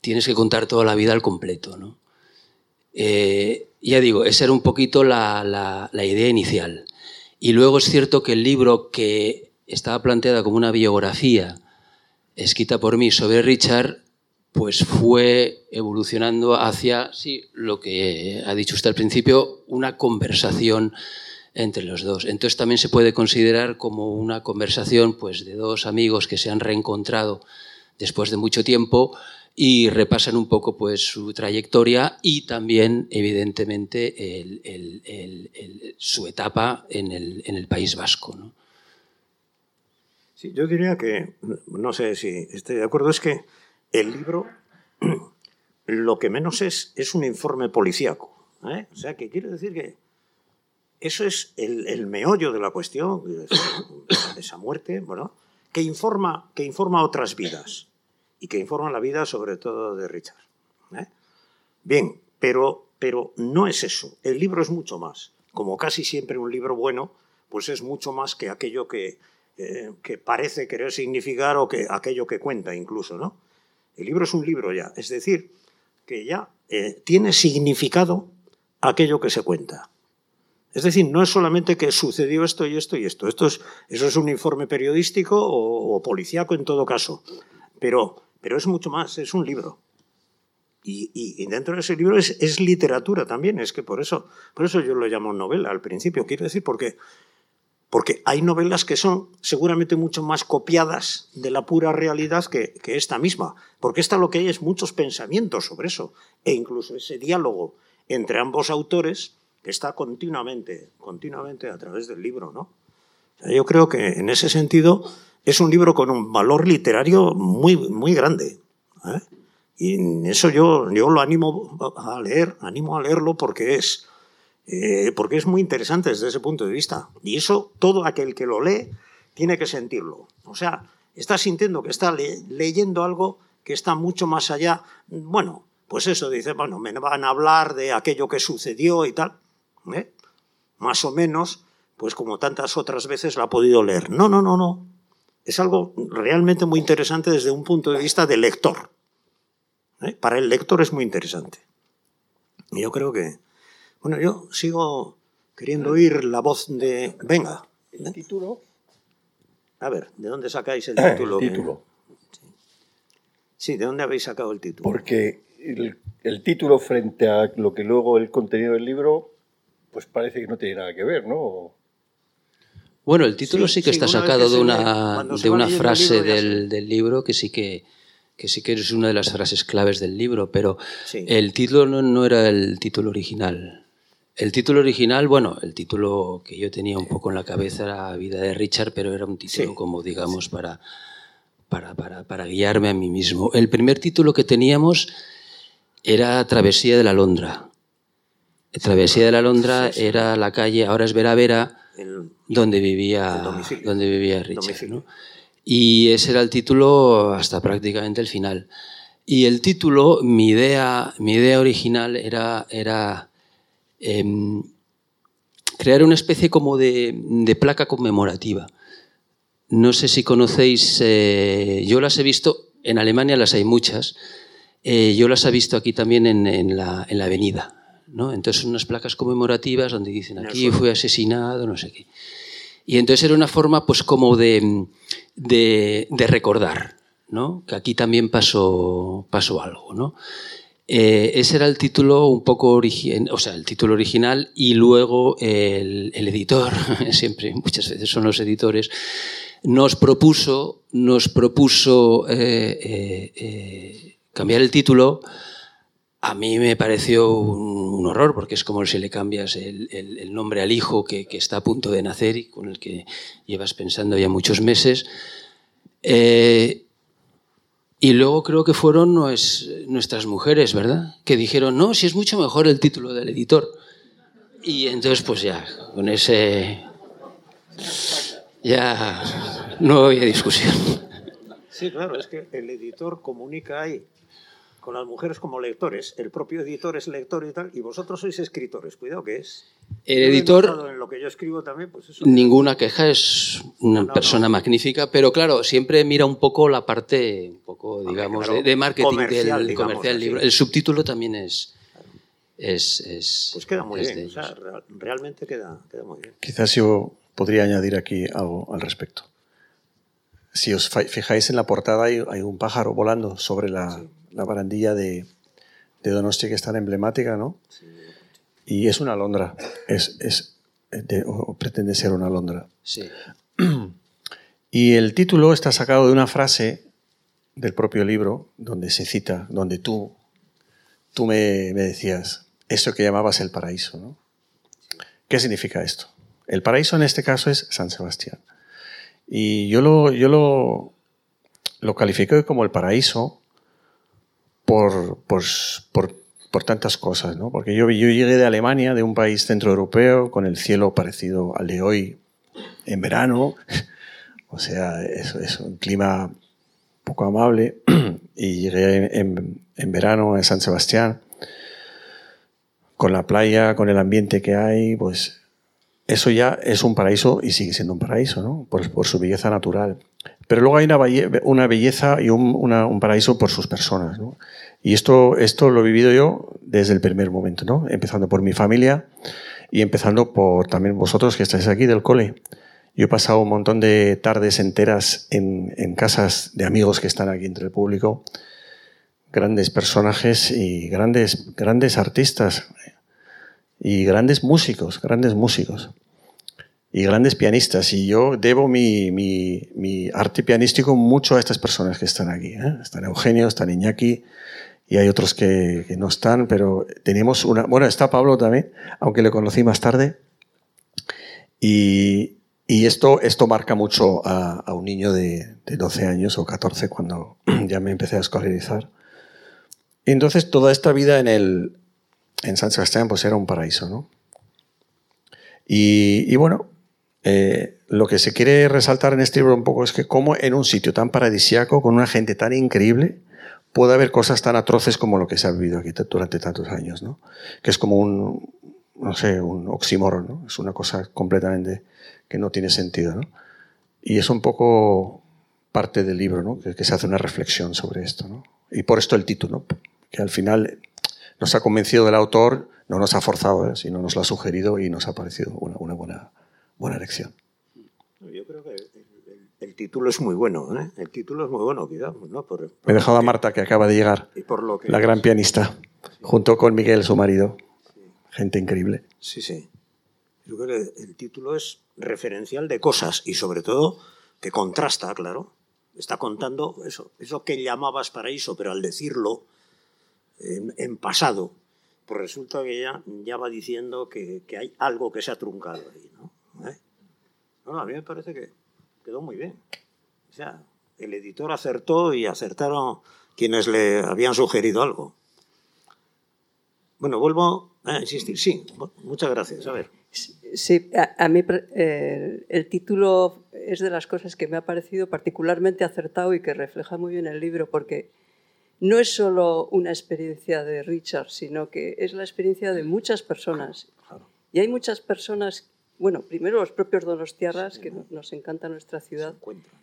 tienes que contar toda la vida al completo. ¿no? Eh, ya digo, esa era un poquito la, la, idea inicial. Y luego es cierto que el libro que estaba planteada como una biografía escrita por mí sobre Richard, pues fue evolucionando hacia, sí, lo que ha dicho usted al principio, una conversación entre los dos. Entonces también se puede considerar como una conversación pues, de dos amigos que se han reencontrado después de mucho tiempo y repasan un poco pues, su trayectoria y también, evidentemente, su etapa en el, País Vasco. ¿no? Sí, yo diría que, no sé si estoy de acuerdo, es que el libro lo que menos es es un informe policíaco. ¿eh? O sea, que quiere decir que eso es el, meollo de la cuestión, de esa muerte, bueno, que informa, que informa otras vidas y que informa la vida sobre todo de Richard. ¿eh? Bien, pero, pero no es eso. El libro es mucho más. Como casi siempre un libro bueno, pues es mucho más que aquello que, eh, que parece querer significar o que aquello que cuenta incluso, ¿no? El libro es un libro ya, es decir, que ya eh, tiene significado aquello que se cuenta. Es decir, no es solamente que sucedió esto y esto y esto. esto es, eso es un informe periodístico o, o policíaco en todo caso. Pero, pero es mucho más, es un libro. Y, y, dentro de ese libro es, es, literatura también. Es que por eso, por eso yo lo llamo novela al principio. Quiero decir, porque, porque hay novelas que son seguramente mucho más copiadas de la pura realidad que, que esta misma. Porque esta lo que hay es muchos pensamientos sobre eso. E incluso ese diálogo entre ambos autores que está continuamente, continuamente a través del libro, ¿no? yo creo que en ese sentido es un libro con un valor literario muy, muy grande. ¿eh? Y eso yo, yo lo animo a leer, animo a leerlo porque es, eh, porque es muy interesante desde ese punto de vista. Y eso todo aquel que lo lee tiene que sentirlo. O sea, está sintiendo que está leyendo algo que está mucho más allá. Bueno, pues eso dice, bueno, me van a hablar de aquello que sucedió y tal. ¿eh? más o menos, pues como tantas otras veces la ha podido leer. No, no, no, no. Es algo realmente muy interesante desde un punto de vista del lector. ¿eh? Para el lector es muy interesante. Y yo creo que, bueno, yo sigo queriendo oír la voz de... Venga. ¿El título? A ver, ¿de dónde sacáis el título? El título. Sí, ¿de dónde habéis sacado el título? Porque el, el, título frente a lo que luego el contenido del libro pues parece que no tiene nada que ver, ¿no? Bueno, el título sí, que está sacado de una, de una frase del, del, libro que sí que, que sí que es una de las frases claves del libro, pero el título no, no, era el título original. El título original, bueno, el título que yo tenía un poco en la cabeza era Vida de Richard, pero era un título como, digamos, para, para, para, para guiarme a mí mismo. El primer título que teníamos era Travesía de la Londra Travesía de la Londra era la calle, ahora es Vera Vera, El- donde vivía, El domicilio. donde vivía Richard. Y ese era el título hasta prácticamente el final. Y el título, mi idea, mi idea original era, era em, crear una especie como de, de placa conmemorativa. No sé si conocéis, eh, yo las he visto, en Alemania las hay muchas, eh, yo las he visto aquí también en, en la, en la avenida. ¿No? Entonces son unas placas conmemorativas donde dicen aquí fue asesinado, no sé qué. Y entonces era una forma pues como de, de, de recordar, ¿no? que aquí también pasó, pasó algo. ¿no? Eh, ese era el título un poco original, o sea, el título original y luego el, el editor, siempre, muchas veces son los editores, nos propuso, nos propuso eh, eh, cambiar el título. A mí me pareció un, horror, porque es como si le cambias el, nombre al hijo que, está a punto de nacer y con el que llevas pensando ya muchos meses. Eh, y luego creo que fueron nues- nuestras mujeres, ¿verdad? Que dijeron, no, si es mucho mejor el título del editor. Y entonces, pues ya, con ese... Ya no había discusión. Sí, claro, es que el editor comunica ahí con las mujeres como lectores. El propio editor es lector y tal, y vosotros sois escritores. Cuidado que es. El editor, En lo que yo escribo también, pues eso. ninguna queja, es una no, persona no. magnífica, pero claro, siempre mira un poco la parte, un poco, digamos, claro, de, de marketing comercial, del digamos, comercial así. libro. El subtítulo también es... es, es Pues queda muy es bien. o sea, realmente queda, queda muy bien. Quizás yo podría añadir aquí algo al respecto. Si os fijáis en la portada hay, hay un pájaro volando sobre la, la barandilla de, de Donosti que es tan emblemática, ¿no? Y es una alondra, es, es de- o pretende ser una alondra. Sí. Y el título está sacado de una frase del propio libro donde se cita, donde tú, tú me, me decías, eso que llamabas el paraíso. ¿no? ¿Qué significa esto? El paraíso en este caso es San Sebastián. Y yo lo, yo lo, lo califico como el paraíso por, por, por, tantas cosas, ¿no? Porque yo, yo llegué de Alemania, de un país centroeuropeo, con el cielo parecido al de hoy en verano, o sea, es, es un clima poco amable, y llegué en, en- en verano a San Sebastián, con la playa, con el ambiente que hay, pues eso ya es un paraíso y sigue siendo un paraíso. Por, su belleza natural. Pero luego hay una, belle- una belleza y un, paraíso por sus personas. Y esto, lo he vivido yo desde el primer momento, ¿no? Empezando por mi familia y empezando por también vosotros que estáis aquí del cole. Yo he pasado un montón de tardes enteras en, en casas de amigos que están aquí entre el público, grandes personajes y grandes, grandes artistas y grandes músicos, grandes músicos y grandes pianistas. Y yo debo mi, mi- mi arte pianístico mucho a estas personas que están aquí. ¿eh? Están Eugenio, están Iñaki y hay otros que, que no están, pero tenemos una... Bueno, está Pablo también, aunque le conocí más tarde. Y, y esto, esto marca mucho a, a un niño de, de 12 años o 14 cuando ya me empecé a escolarizar. Entonces toda esta vida en, el, en San Sebastián pues era un paraíso, ¿no? Y, y bueno, eh, lo que se quiere resaltar en este libro un poco es que cómo en un sitio tan paradisiaco, con una gente tan increíble, puede haber cosas tan atroces como lo que se ha vivido aquí durante tantos años, ¿no? Que es como un, no sé, un oxímoron, ¿no? Es una cosa completamente que no tiene sentido, ¿no? Y es un poco parte del libro, ¿no? Que se hace una reflexión sobre esto, ¿no? Y por esto el título, ¿no? que al final nos ha convencido del autor, no nos ha forzado, ¿eh? sino nos lo ha sugerido y nos ha parecido una, una buena, buena elección. Yo creo que el, el- el título es muy bueno, ¿eh? El título es muy bueno, cuidado, ¿no? Por, por Me he dejado a Marta, que acaba de llegar, Y por lo que... la gran pianista, junto con Miguel, su marido. Gente increíble. Sí, sí. Yo creo que el título es referencial de cosas y sobre todo que contrasta, claro. Está contando eso, eso que llamabas paraíso, pero al decirlo en, en pasado, pues resulta que ya, ya va diciendo que, que hay algo que se ha truncado ahí, ¿no? ¿Eh? No, no, a mí me parece que quedó muy bien. O sea, el editor acertó y acertaron quienes le habían sugerido algo. Bueno, vuelvo a insistir. Sí, muchas gracias. A ver. Sí, a, mí eh, el título es de las cosas que me ha parecido particularmente acertado y que refleja muy bien el libro, porque no es solo una experiencia de Richard, sino que es la experiencia de muchas personas. Y hay muchas personas, bueno, primero los propios donostiarras, que nos encanta nuestra ciudad,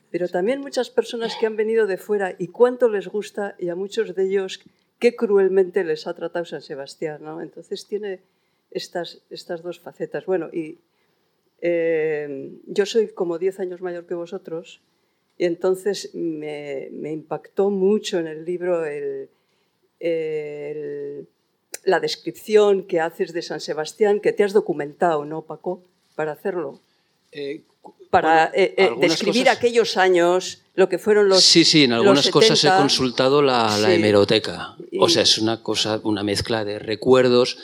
pero también muchas personas que han venido de fuera y cuánto les gusta, y a muchos de ellos qué cruelmente les ha tratado San Sebastián. ¿no? Entonces tiene estas, estas dos facetas. Bueno, y eh, yo soy como 10 años mayor que vosotros y entonces me, me impactó mucho en el libro el, la descripción que haces de San Sebastián, que te has documentado, ¿no, Paco? Para hacerlo. Eh, para eh, describir aquellos años, lo que fueron los. Sí, sí, en algunas cosas he consultado la, la hemeroteca. O sea, es una cosa, una mezcla de recuerdos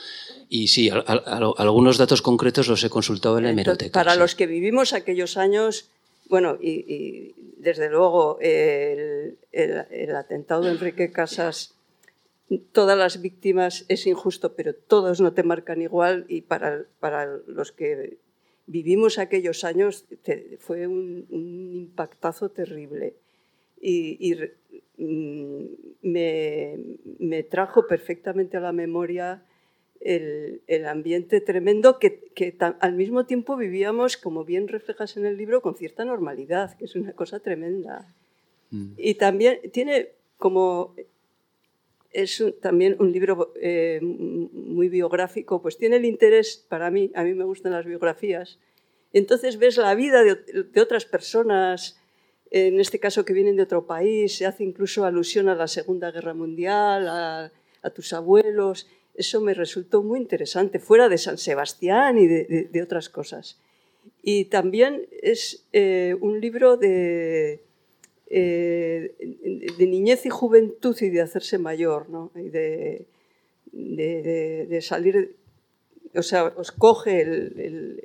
y sí, algunos datos concretos los he consultado en la hemeroteca. Para los que vivimos aquellos años, bueno, y, desde luego el, atentado de Enrique Casas, todas las víctimas es injusto, pero todos no te marcan igual y para, para los que vivimos aquellos años fue un, impactazo terrible. Y, mm, me, me, trajo perfectamente a la memoria el, ambiente tremendo que, al mismo tiempo vivíamos, como bien reflejas en el libro, con cierta normalidad, que es una cosa tremenda. Mm. Y también tiene como... Es también un libro eh, muy biográfico, pues tiene el interés para mí, a mí me gustan las biografías, entonces ves la vida de, otras personas, en este caso que vienen de otro país, se hace incluso alusión a la Segunda Guerra Mundial, a, a tus abuelos, eso me resultó muy interesante, fuera de San Sebastián y de, otras cosas. Y también es eh, un libro de, eh, de, niñez y juventud y de hacerse mayor, ¿no? y de, de, salir, o sea, os coge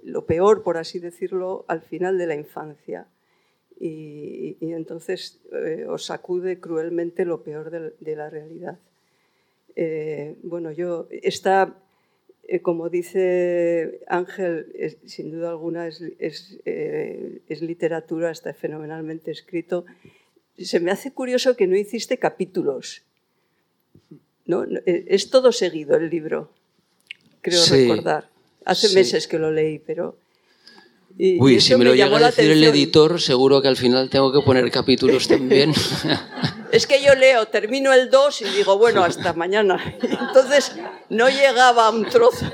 lo peor, por así decirlo, al final de la infancia. Y, entonces eh, os sacude cruelmente lo peor de la realidad. Eh, bueno, yo, está, eh, como dice Ángel, sin duda alguna es, eh, es, literatura, está fenomenalmente escrito. Se me hace curioso que no hiciste capítulos. ¿no? Es todo seguido el libro, creo recordar. Hace meses que lo leí, pero... Uy, si me lo llega a decir el editor, seguro que al final tengo que poner capítulos también. Es que yo leo, termino el 2 y digo, bueno, hasta mañana. Entonces no llegaba a un trozo.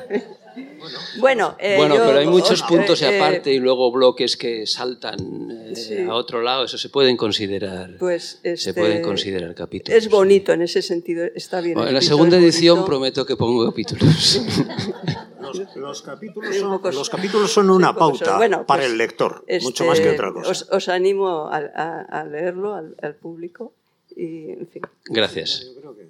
Bueno, eh, bueno pero hay muchos puntos eh, aparte y luego bloques que saltan eh, a otro lado. Eso se pueden considerar. Pues se este, pueden considerar capítulos. Es bonito en ese sentido. Está bien. en la segunda edición prometo que pongo capítulos. Los, capítulos, son, una pauta para pues, el lector, mucho más que este, otra cosa. Os, animo a, leerlo al, al público. Y, en fin. Gracias. Yo creo que...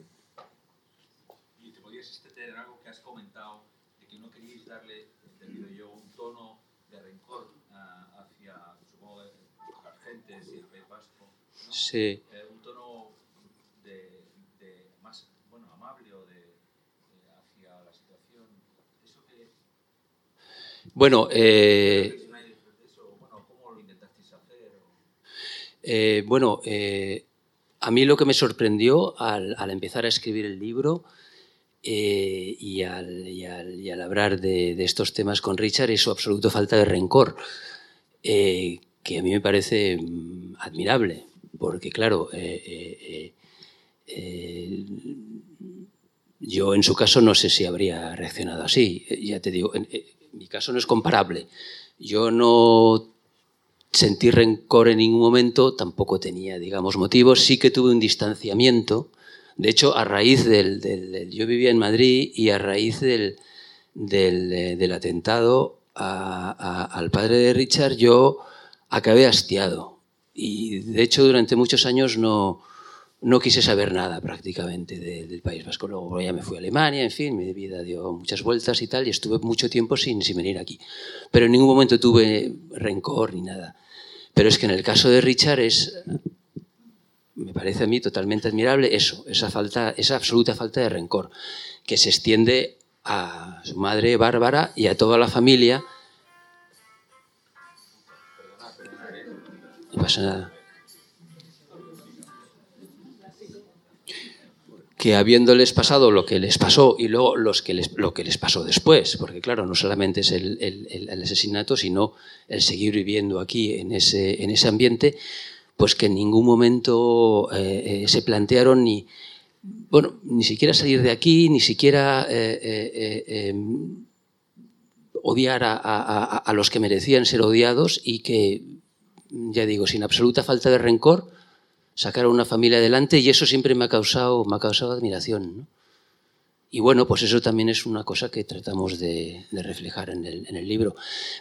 Y te podías extender algo que has comentado, de que no queríais darle, entendido yo, un tono de rencor uh, hacia, supongo, las gentes y el País Vasco. ¿no? Sí. Eh, un tono de, de, más, bueno, amable o de, de, hacia la situación. ¿Eso qué Bueno, eh... Eh, bueno, eh, a mí lo que me sorprendió al, empezar a escribir el libro eh, y, al, hablar de, estos temas con Richard es su absoluta falta de rencor, eh, que a mí me parece mm, admirable, porque claro, eh, yo en su caso no sé si habría reaccionado así, ya te digo, mi caso no es comparable. Yo no sentir rencor en ningún momento, tampoco tenía, digamos, motivos. Sí que tuve un distanciamiento. De hecho, a raíz del... yo vivía en Madrid y a raíz del, del, atentado al padre de Richard yo acabé hastiado. Y de hecho, durante muchos años no, no quise saber nada prácticamente del País Vasco. Luego ya me fui a Alemania, en fin, mi vida dio muchas vueltas y tal, y estuve mucho tiempo sin, sin venir aquí. Pero en ningún momento tuve rencor ni nada. Pero es que en el caso de Richard es, me parece a mí totalmente admirable eso, esa, falta, esa absoluta falta de rencor, que se extiende a su madre Bárbara y a toda la familia. No pasa nada. Que habiéndoles pasado lo que les pasó y luego los que les, lo que les pasó después, porque claro, no solamente es el, asesinato, sino el seguir viviendo aquí en ese, en ese ambiente, pues que en ningún momento eh, eh, se plantearon ni, bueno, ni siquiera salir de aquí, ni siquiera eh, em, odiar a los que merecían ser odiados y que, ya digo, sin absoluta falta de rencor, sacar a una familia adelante y eso siempre me ha causado, me ha causado admiración. ¿no? Y bueno, pues eso también es una cosa que tratamos de, de reflejar en el, en el libro.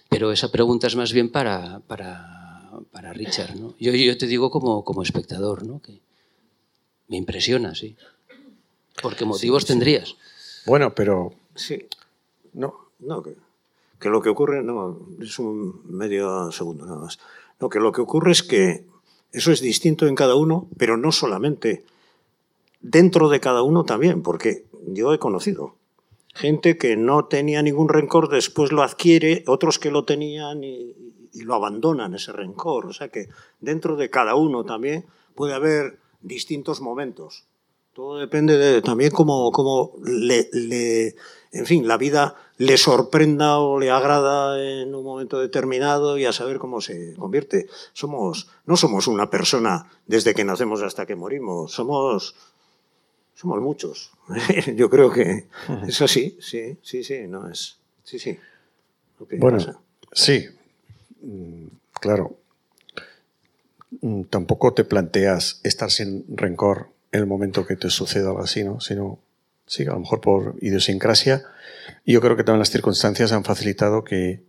Pero esa pregunta es más bien para, para, para Richard. ¿no? Yo, yo te digo como, como espectador, ¿no? que me impresiona, sí. Porque motivos tendrías. Bueno, pero Sí, no. no, que, que lo que ocurre, no, es un medio segundo nada más. No, que lo que ocurre es que eso es distinto en cada uno, pero no solamente. Dentro de cada uno también, porque yo he conocido gente que no tenía ningún rencor, después lo adquiere, otros que lo tenían y, lo abandonan ese rencor. O sea que dentro de cada uno también puede haber distintos momentos. Todo depende de también cómo, cómo le- en fin, la vida le sorprenda o le agrada en un momento determinado y a saber cómo se convierte. Somos, no somos una persona desde que nacemos hasta que morimos, somos, somos muchos. Yo creo que es así, sí, sí, sí, no es, sí, sí. Bueno, pasa. sí, Mm, claro. Mm, Tampoco te planteas estar sin rencor en el momento que te suceda algo así, ¿no? Sino, sí, a lo mejor por idiosincrasia. Y yo creo que también las circunstancias han facilitado que,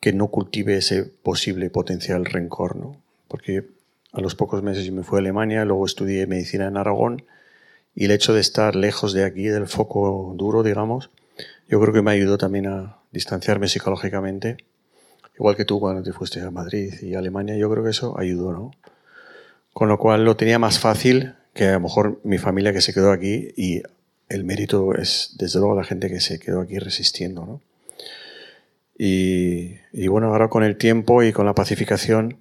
que no cultive ese posible potencial rencor, ¿no? Porque a los pocos meses yo me fui a Alemania, luego estudié medicina en Aragón y el hecho de estar lejos de aquí, del foco duro, digamos, yo creo que me ayudó también a distanciarme psicológicamente. Igual que tú cuando te fuiste a Madrid y a Alemania, yo creo que eso ayudó, ¿no? Con lo cual lo tenía más fácil que a lo mejor mi familia que se quedó aquí y el mérito es desde luego la gente que se quedó aquí resistiendo, ¿no? Y, y bueno, ahora con el tiempo y con la pacificación,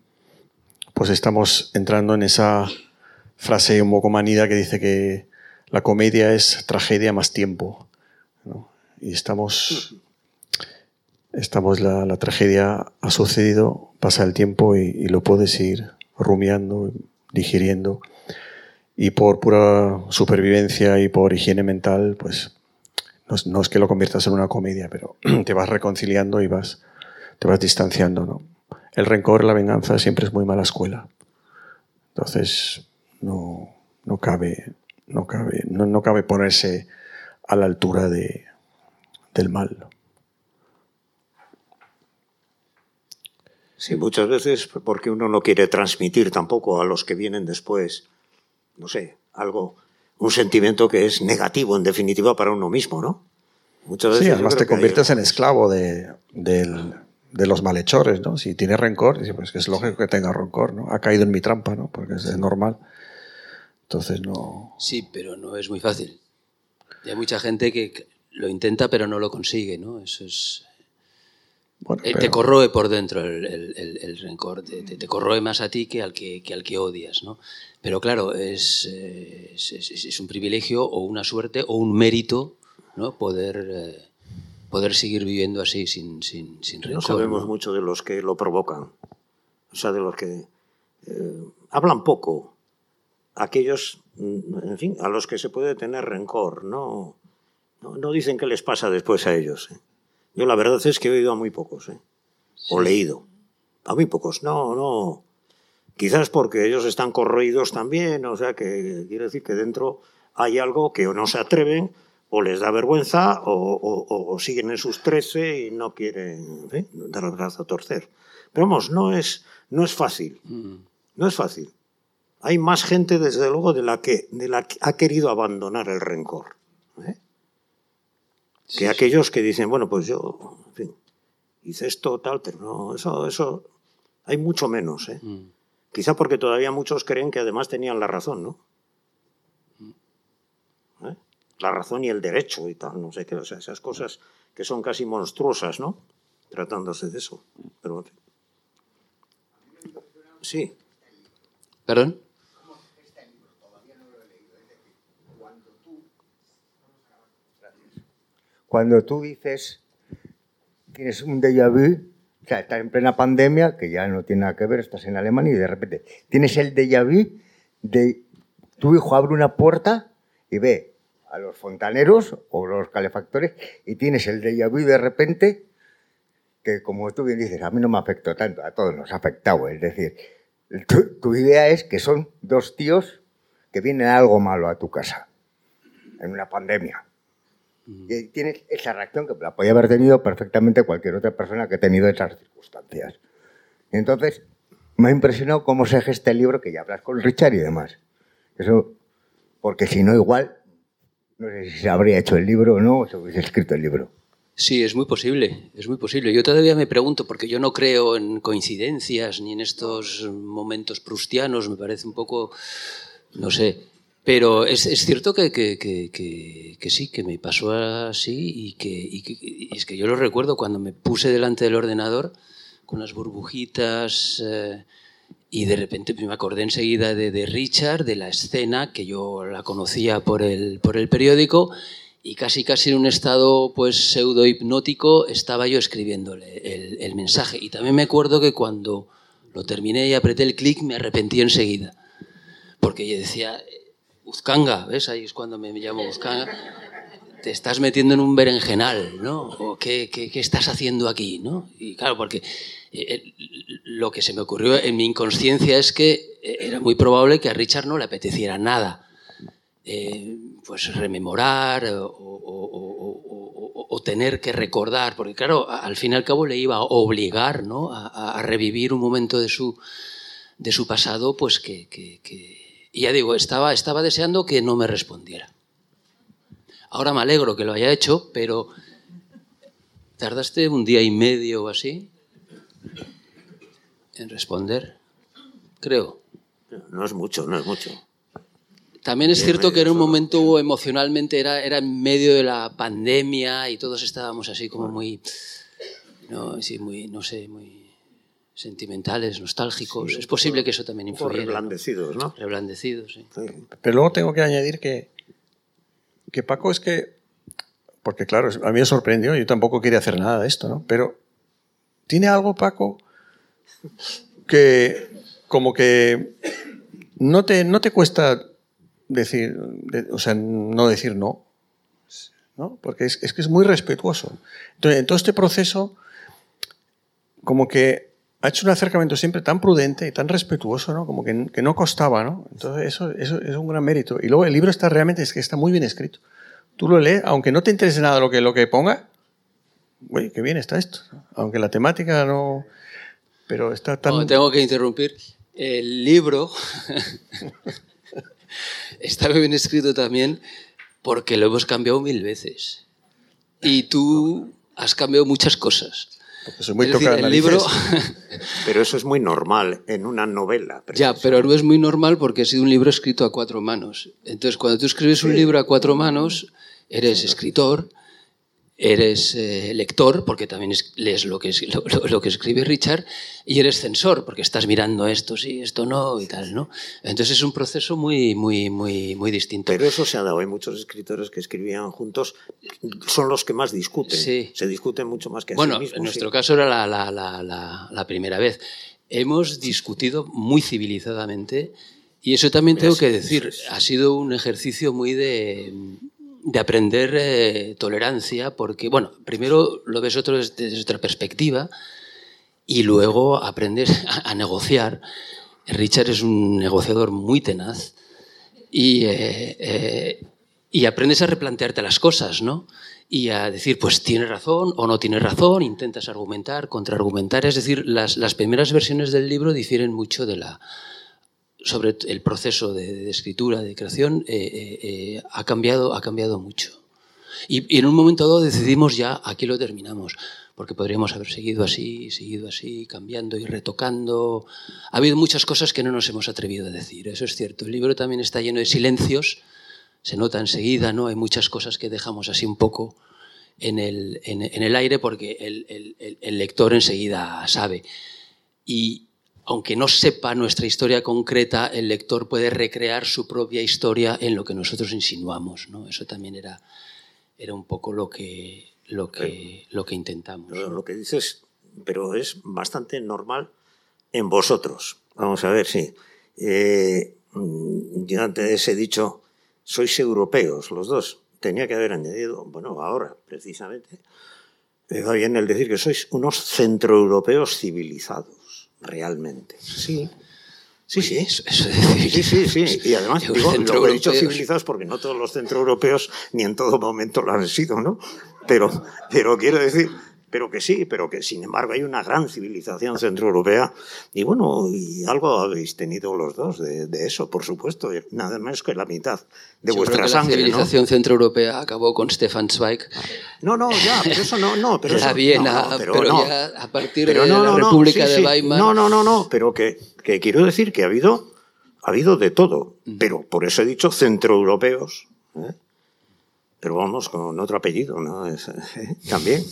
pues estamos entrando en esa frase un poco manida que dice que la comedia es tragedia más tiempo. ¿no? Y estamos, estamos la, la tragedia ha sucedido, pasa el tiempo y, y lo puedes ir rumiando, digiriendo. Y por pura supervivencia y por higiene mental, pues no es, que lo conviertas en una comedia, pero te vas reconciliando y vas, te vas distanciando. ¿no? El rencor, la venganza siempre es muy mala escuela. Entonces, no, no cabe, no cabe, no, no cabe ponerse a la altura de, del mal. Sí, muchas veces porque uno no quiere transmitir tampoco a los que vienen después, no sé, algo, un sentimiento que es negativo en definitiva para uno mismo, ¿no? Muchas veces Sí, además te hay- conviertes en esclavo de, del- de los malhechores, ¿no? Si tienes rencor, pues que es lógico que tenga rencor, ¿no? Ha caído en mi trampa, ¿no? Porque es, es normal. Entonces no... Sí, pero no es muy fácil. Y hay mucha gente que lo intenta pero no lo consigue, ¿no? Eso es... Bueno, Eh, Te corroe por dentro el, el- el- el rencor, te, te- te corroe más a ti que al que, que al que odias, ¿no? Pero claro, es, es, es- es un privilegio o una suerte o un mérito, ¿no? Poder, eh, poder seguir viviendo así sin, sin, sin No rencor. sabemos ¿no? mucho de los que lo provocan. O sea, de los que eh, hablan poco. Aquellos, mm, en fin, a los que se puede tener rencor. No, no, no dicen qué les pasa después a ellos. ¿eh? Yo la verdad es que he oído a muy pocos. ¿eh? O leído. A muy pocos. No, no. Quizás porque ellos están corroídos también. O sea, que quiere decir que dentro hay algo que o no se atreven o les da vergüenza o, o- o- o siguen en sus trece y no quieren ¿eh? dar el brazo a torcer. Pero vamos, no es, no es fácil. Mm. No es fácil. Hay más gente, desde luego, de la que, de la que ha querido abandonar el rencor. ¿eh? que aquellos que dicen, bueno, pues yo, en fin, hice esto, tal, pero no, eso, eso, hay mucho menos. ¿eh? Mm. Quizá porque todavía muchos creen que además tenían la razón, ¿no? ¿Eh? la razón y el derecho y tal, no sé qué, o sea, esas cosas que son casi monstruosas, ¿no? Tratándose de eso. Pero, en fin. Sí. ¿Perdón? Cuando tú dices, tienes un déjà vu, o sea, estás en plena pandemia, que ya no tiene nada que ver, estás en Alemania y de repente tienes el déjà vu de tu hijo abre una puerta y ve a los fontaneros o los calefactores y tienes el déjà vu de repente que, como tú bien dices, a mí no me afectó tanto, a todos nos ha afectado. Es decir, tu, tu idea es que son dos tíos que vienen algo malo a tu casa en una pandemia. Y tienes esa reacción que la podía haber tenido perfectamente cualquier otra persona que ha tenido esas circunstancias. Entonces, me ha impresionado cómo se gesta el libro, que ya hablas con Richard y demás. Eso, porque si no, igual, no sé si se habría hecho el libro o no, o se hubiese escrito el libro. Sí, es muy posible, es muy posible. Yo todavía me pregunto, porque yo no creo en coincidencias ni en estos momentos prustianos, me parece un poco, no sé, pero es, es cierto que, que, que, que, sí, que me pasó así y que, y y es que yo lo recuerdo cuando me puse delante del ordenador con las burbujitas eh, y de repente me acordé enseguida de, de Richard, de la escena que yo la conocía por el, por el periódico y casi casi en un estado pues pseudo hipnótico estaba yo escribiéndole el, el mensaje. Y también me acuerdo que cuando lo terminé y apreté el clic me arrepentí enseguida porque yo decía Uzcanga, ¿ves? Ahí es cuando me llamo Uzcanga. Te estás metiendo en un berenjenal, ¿no? ¿O qué, qué, qué estás haciendo aquí, no? Y claro, porque eh, lo que se me ocurrió en mi inconsciencia es que eh, era muy probable que a Richard no le apeteciera nada. Eh, pues rememorar o, tener que recordar, porque claro, al fin y al cabo le iba a obligar ¿no? a- a revivir un momento de su, de su pasado, pues que, que- que- Y ya digo, estaba, estaba deseando que no me respondiera. Ahora me alegro que lo haya hecho, pero tardaste un día y medio o así en responder, creo. No es mucho, no es mucho. También es cierto que era un momento emocionalmente, era, era en medio de la pandemia y todos estábamos así como muy, no, sí, muy, no sé, muy sentimentales, nostálgicos. es posible que eso también influyera. ¿no? reblandecidos, ¿no? Reblandecidos, sí. Sí. Pero luego tengo que añadir que, que Paco es que, porque claro, a mí me sorprendió, yo tampoco quería hacer nada de esto, ¿no? Pero tiene algo, Paco, que como que no te, no te cuesta decir, de- o sea, no decir no, ¿no? Porque es, es que es muy respetuoso. Entonces, en todo este proceso, como que ha hecho un acercamiento siempre tan prudente y tan respetuoso, ¿no? Como que, que no costaba, ¿no? Entonces, eso, eso es un gran mérito. Y luego el libro está realmente, es que está muy bien escrito. Tú lo lees, aunque no te interese nada lo que, lo que ponga, güey, qué bien está esto. Aunque la temática no... Pero está tan... No, tengo que interrumpir. El libro está muy bien escrito también porque lo hemos cambiado mil veces. Y tú has cambiado muchas cosas. Porque muy Es decir, el libro... Pero eso es muy normal en una novela. Ya, pero no es muy normal porque ha sido un libro escrito a cuatro manos. Entonces, cuando tú escribes un libro a cuatro manos, eres escritor, eres eh, lector, porque también es- lees lo que, es- lo, que escribe Richard, y eres censor, porque estás mirando esto sí, esto no, y tal, ¿no? Entonces es un proceso muy, muy, muy, muy distinto. Pero eso se ha dado. Hay muchos escritores que escribían juntos. Son los que más discuten. Sí. Se discuten mucho más que a Bueno, sí mismos. en nuestro sí. caso era la- la- la primera vez. Hemos discutido muy civilizadamente y eso también tengo que decir, ha sido un ejercicio muy de, de aprender eh, tolerancia, porque, bueno, primero lo ves otro desde, otra perspectiva y luego aprendes a, a negociar. Richard es un negociador muy tenaz y, eh, eh, y aprendes a replantearte las cosas, ¿no? Y a decir, pues tiene razón o no tiene razón, intentas argumentar, contraargumentar. Es decir, las, las primeras versiones del libro difieren mucho de la sobre el proceso de, escritura, de creación, eh, eh, eh, ha, cambiado, ha cambiado mucho. Y, en un momento dado decidimos ya, aquí lo terminamos, porque podríamos haber seguido así, seguido así, cambiando y retocando. Ha habido muchas cosas que no nos hemos atrevido a decir, eso es cierto. El libro también está lleno de silencios, se nota enseguida, ¿no? Hay muchas cosas que dejamos así un poco en el, en el aire porque el, el, el, lector enseguida sabe. Y aunque no sepa nuestra historia concreta, el lector puede recrear su propia historia en lo que nosotros insinuamos, ¿no? Eso también era, era un poco lo que, lo que, lo que intentamos. Pero lo que dices, pero es bastante normal en vosotros. Vamos a ver, sí. Eh, yo antes he dicho, sois europeos los dos. Tenía que haber añadido, bueno, ahora precisamente, me va bien el decir que sois unos centroeuropeos civilizados, realmente. Sí. Sí, sí. Eso, eso de Sí, sí, sí. Y además, digo, lo he dicho civilizados porque no todos los centroeuropeos ni en todo momento lo han sido, ¿no? Pero, pero quiero decir, pero que sí, pero que sin embargo hay una gran civilización centroeuropea. Y bueno, y algo habéis tenido los dos de, de eso, por supuesto. Nada más que la mitad de Yo vuestra creo que sangre, la civilización centroeuropea acabó con Stefan Zweig. ¿no? No, no, ya, pero eso no, no, pero la Viena, no, no, pero, no. ya a partir Pero de no, la no, no, República sí, de sí. Weimar. No, no, no, no, pero que, que quiero decir que ha habido, ha habido de todo. Pero por eso he dicho centroeuropeos. ¿eh? Pero vamos, con otro apellido, ¿no? Es, ¿eh? También.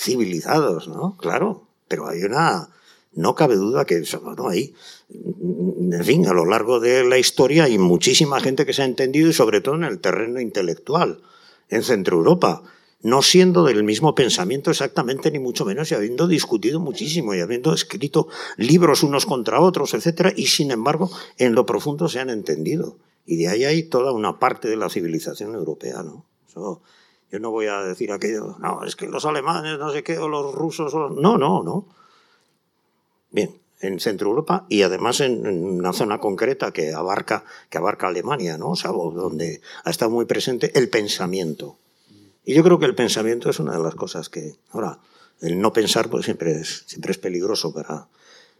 Civilizados, ¿no? Claro. Pero hay una. No cabe duda que eso, bueno, hay. En fin, a lo largo de la historia hay muchísima gente que se ha entendido y sobre todo en el terreno intelectual, en Centroeuropa no siendo del mismo pensamiento exactamente, ni mucho menos, y habiendo discutido muchísimo y habiendo escrito libros unos contra otros, etcétera, y sin embargo, en lo profundo se han entendido. Y de ahí hay toda una parte de la civilización europea, ¿no? Yo no voy a decir aquello, no, es que los alemanes, no sé qué, o los rusos, o... no, no, no. Bien, en Centro Europa y además en, una zona concreta que abarca, que abarca Alemania, ¿no? O sea, donde ha estado muy presente el pensamiento. Y yo creo que el pensamiento es una de las cosas que, ahora, el no pensar pues siempre es, siempre es peligroso para,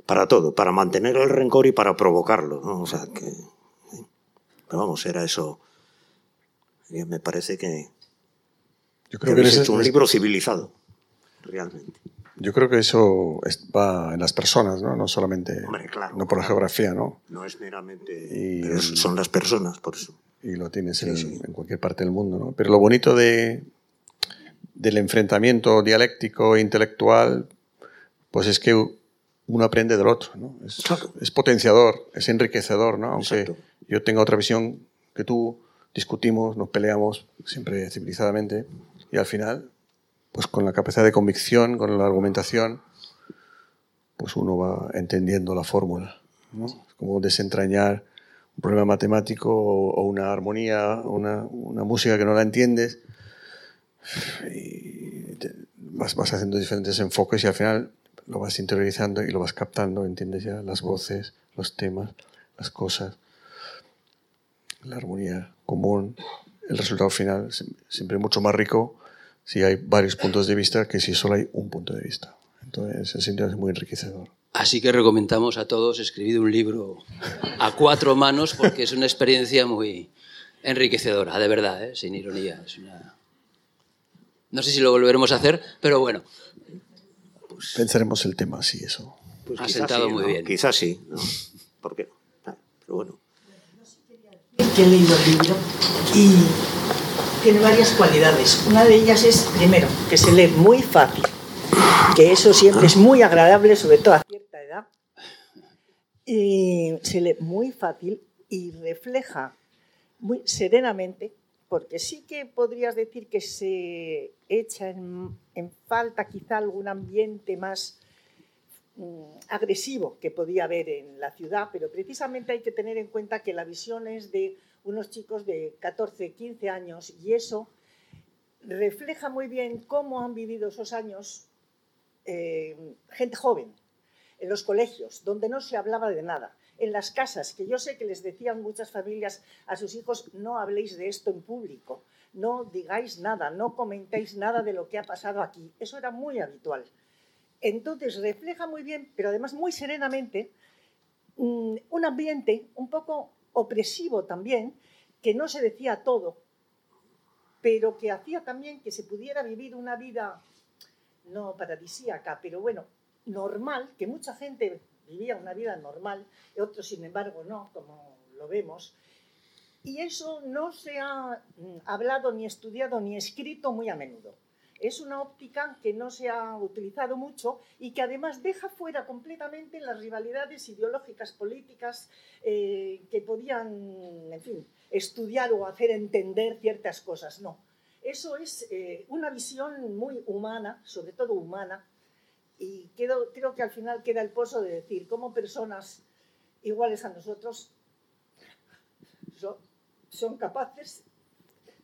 para todo, para mantener el rencor y para provocarlo, ¿no? O sea, que, ¿eh? pero vamos, era eso. Me parece que, Yo creo que, hecho un libro civilizado, realmente. yo creo que eso es- va en las personas, ¿no? No solamente, Hombre, claro. no por la geografía, ¿no? No es meramente, Y- pero es- son las personas, por eso. y lo tienes Sí, en, sí. en cualquier parte del mundo. ¿no? Pero lo bonito de, del enfrentamiento dialéctico e intelectual, pues es que uno aprende del otro. ¿no? Es, Claro. es potenciador, es enriquecedor. ¿no? Aunque Exacto. yo tenga otra visión que tú, discutimos, nos peleamos, siempre civilizadamente, y al final, pues con la capacidad de convicción, con la argumentación, pues uno va entendiendo la fórmula. ¿no? Es como desentrañar un problema matemático o, una armonía, una, una música que no la entiendes. Y te- vas, vas haciendo diferentes enfoques y al final lo vas interiorizando y lo vas captando, entiendes ya las voces, los temas, las cosas, la armonía común. El resultado final siempre mucho más rico si hay varios puntos de vista que si solo hay un punto de vista. Entonces, ese sentido es muy enriquecedor. Así que recomendamos a todos escribir un libro a cuatro manos porque es una experiencia muy enriquecedora, de verdad, ¿eh? sin ironía. Es una... No sé si lo volveremos a hacer, pero bueno, Pensaremos el tema así, eso. Pues Ha quizás sentado sí, muy ¿no? bien. Quizás sí, ¿no? ¿Por qué? Ah, Pero bueno. que he leído el libro y tiene varias cualidades. Una de ellas es, primero, que se lee muy fácil, que eso siempre es muy agradable, sobre todo a cierta edad. Y se lee muy fácil y refleja muy serenamente, porque sí que podrías decir que se echa en, en falta quizá algún ambiente más mm, agresivo que podía haber en la ciudad, pero precisamente hay que tener en cuenta que la visión es de unos chicos de 14, 15 años y eso refleja muy bien cómo han vivido esos años eh, gente joven en los colegios, donde no se hablaba de nada, en las casas, que yo sé que les decían muchas familias a sus hijos, no habléis de esto en público, no digáis nada, no comentéis nada de lo que ha pasado aquí. Eso era muy habitual. Entonces refleja muy bien, pero además muy serenamente, mm, un ambiente un poco opresivo también, que no se decía todo, pero que hacía también que se pudiera vivir una vida no paradisíaca, pero bueno, normal, que mucha gente vivía una vida normal, y otros sin embargo no, como lo vemos, Y eso no se ha mm, hablado ni estudiado ni escrito muy a menudo. Es una óptica que no se ha utilizado mucho y que además deja fuera completamente las rivalidades ideológicas, políticas, eh, que podían, en fin, estudiar o hacer entender ciertas cosas. No. Eso es eh, una visión muy humana, sobre todo humana, y creo, que al final queda el pozo de decir cómo personas iguales a nosotros son capaces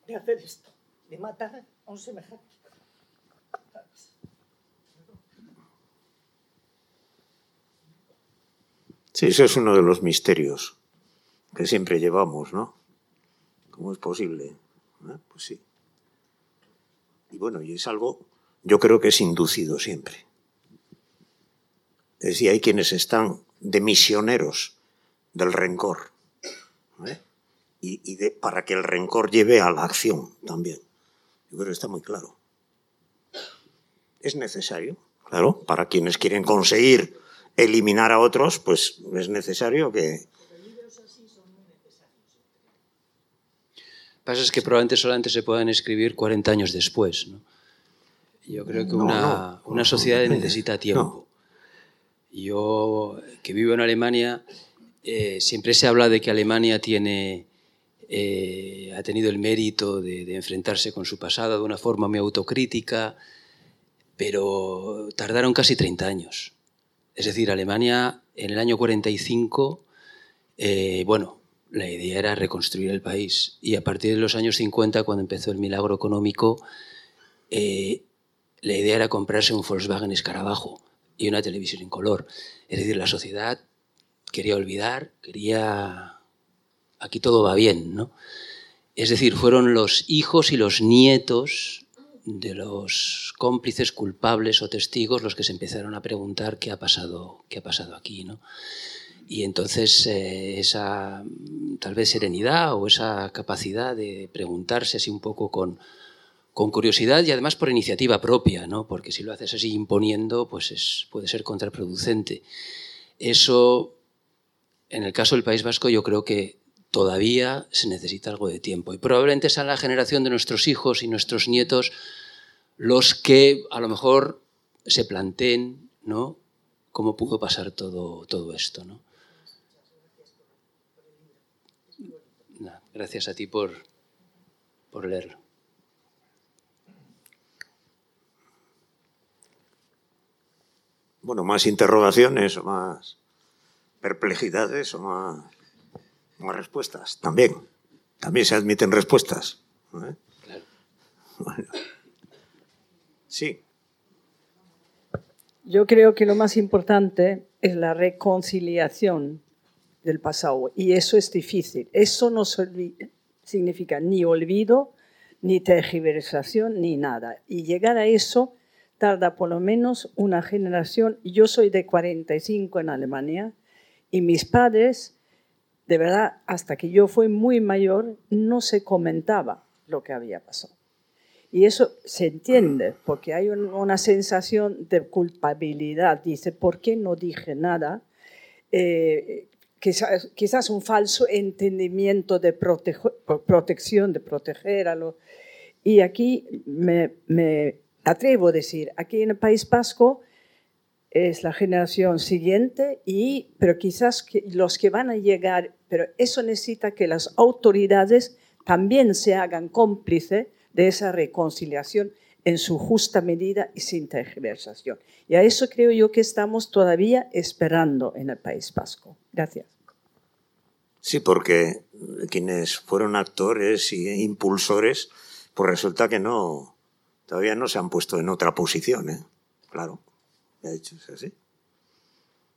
de hacer esto, de matar a un semejante. Sí, ese es uno de los misterios que siempre llevamos, ¿no? ¿Cómo es posible? ¿Eh? Pues sí. Y bueno, y es algo, yo creo que es inducido siempre. Es decir, hay quienes están de misioneros del rencor. ¿eh? Y, y de, para que el rencor lleve a la acción también. Yo creo que está muy claro. Es necesario, claro, para quienes quieren conseguir eliminar a otros, pues es necesario que... pasa es que probablemente solamente se puedan escribir 40 años después. ¿no? Yo creo que No, una, no, una sociedad necesita tiempo. Yo, que vivo en Alemania, eh, siempre se habla de que Alemania tiene, eh, ha tenido el mérito de, de enfrentarse con su pasado de una forma muy autocrítica, pero tardaron casi 30 años. Es decir, Alemania en el año 45, eh, bueno, la idea era reconstruir el país. Y a partir de los años 50, cuando empezó el milagro económico, eh, la idea era comprarse un Volkswagen Escarabajo y una televisión en color. Es decir, la sociedad quería olvidar, quería... Aquí todo va bien, ¿no? Es decir, fueron los hijos y los nietos de los cómplices culpables o testigos los que se empezaron a preguntar qué ha pasado, qué ha pasado aquí, ¿no? Y entonces eh, esa tal vez serenidad o esa capacidad de preguntarse así un poco con, con curiosidad y además por iniciativa propia, ¿no? porque si lo haces así imponiendo, pues es, puede ser contraproducente. Eso, en el caso del País Vasco, yo creo que todavía se necesita algo de tiempo. Y probablemente sea la generación de nuestros hijos y nuestros nietos los que a lo mejor se planteen ¿no? cómo pudo pasar todo, todo esto. ¿no? Gracias a ti por, por leerlo. Bueno, más interrogaciones o más perplejidades o más, más respuestas. También. También se admiten respuestas. ¿eh? Claro. Bueno. Sí. Yo creo que lo más importante es la reconciliación del pasado y eso es difícil. Eso no significa ni olvido, ni tergiversación, ni nada. Y llegar a eso tarda por lo menos una generación. Yo soy de 45 en Alemania y mis padres, de verdad, hasta que yo fui muy mayor, no se comentaba lo que había pasado. Y eso se entiende, porque hay un- una sensación de culpabilidad. Dice, ¿por qué no dije nada? Eh, quizás, un falso entendimiento de protección, de proteger a los... Y aquí me, atrevo a decir, aquí en el País Vasco es la generación siguiente, y, pero quizás los que van a llegar, pero eso necesita que las autoridades también se hagan cómplices de esa reconciliación en su justa medida y sin tergiversación. Y a eso creo yo que estamos todavía esperando en el País Vasco. Gracias. Sí, porque quienes fueron actores y impulsores, pues resulta que no, todavía no se han puesto en otra posición, ¿eh? Claro, de hecho es así.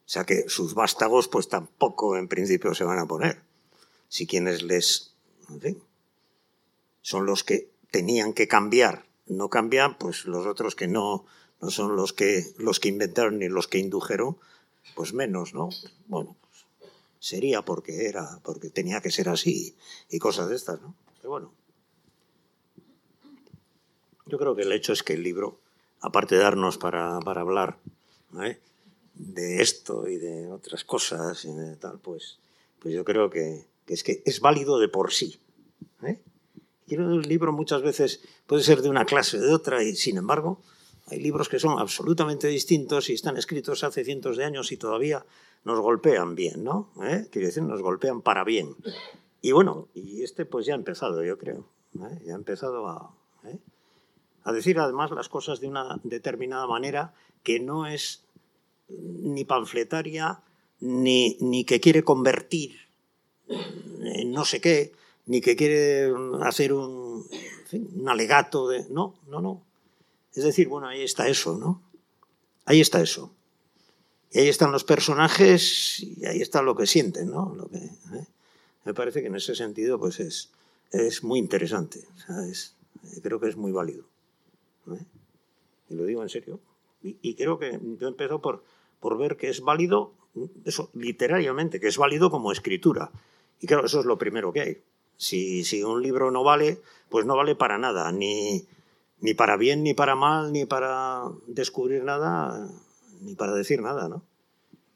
O sea que sus vástagos, pues tampoco en principio se van a poner. Si quienes les, en fin, son los que tenían que cambiar, no cambian, pues los otros que no, no son los que, los que inventaron ni los que indujeron, pues menos, ¿no? Bueno, sería porque era, porque tenía que ser así y cosas de estas, ¿no? Pero bueno. Yo creo que el hecho es que el libro, aparte de darnos para, para hablar ¿eh? De esto y de otras cosas y tal, pues, pues yo creo que, es que es válido de por sí. ¿eh? Y libro muchas veces puede ser de una clase o de otra y sin embargo hay libros que son absolutamente distintos y están escritos hace cientos de años y todavía nos golpean bien, ¿no? ¿Eh? Quiero decir, nos golpean para bien. Y bueno, y este pues ya ha empezado, yo creo. ¿eh? Ya ha empezado a, ¿eh? a decir además las cosas de una determinada manera que no es ni panfletaria ni, ni que quiere convertir en no sé qué, ni que quiere hacer un, alegato de... No, no, no. Es decir, bueno, ahí está eso, ¿no? Ahí está eso. Y ahí están los personajes y ahí está lo que sienten, ¿no? Lo que, ¿eh? Me parece que en ese sentido pues es, es muy interesante. Es, creo que es muy válido. ¿eh? Y lo digo en serio. Y, y creo que yo empezó por, por ver que es válido, eso, literariamente, que es válido como escritura. Y claro, eso es lo primero que hay. Si, si un libro no vale, pues no vale para nada, ni, ni para bien, ni para mal, ni para descubrir nada, ni para decir nada, ¿no?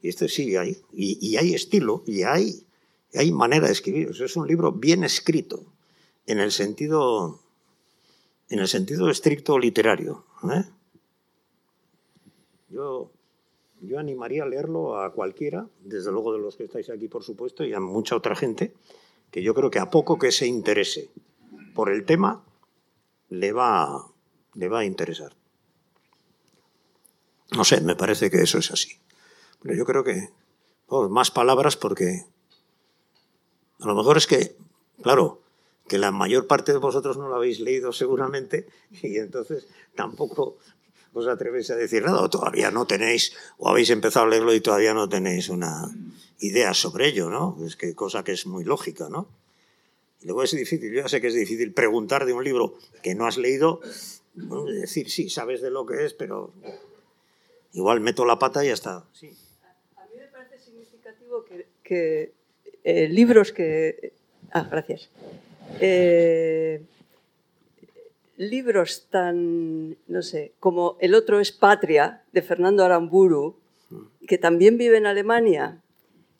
Y este sí hay, y, hay estilo, y hay, hay manera de escribir. O es un libro bien escrito, en el sentido, en el sentido estricto literario. ¿eh? Yo, yo animaría a leerlo a cualquiera, desde luego de los que estáis aquí, por supuesto, y a mucha otra gente, que yo creo que a poco que se interese por el tema, le va, le va a interesar. No sé, me parece que eso es así. Pero yo creo que más palabras porque a lo mejor es que, claro, que la mayor parte de vosotros no lo habéis leído seguramente y entonces tampoco os atrevéis a decir nada o todavía no tenéis o habéis empezado a leerlo y todavía no tenéis una idea sobre ello, ¿no? Es que cosa que es muy lógica, ¿no? Y luego es difícil, yo ya sé que es difícil preguntar de un libro que no has leído, decir sí, sabes de lo que es, pero igual meto la pata y ya está. Sí. A mí me parece significativo que, que eh, libros que... Ah, gracias. Eh, libros tan, no sé, como El otro es Patria, de Fernando Aramburu, que también vive en Alemania.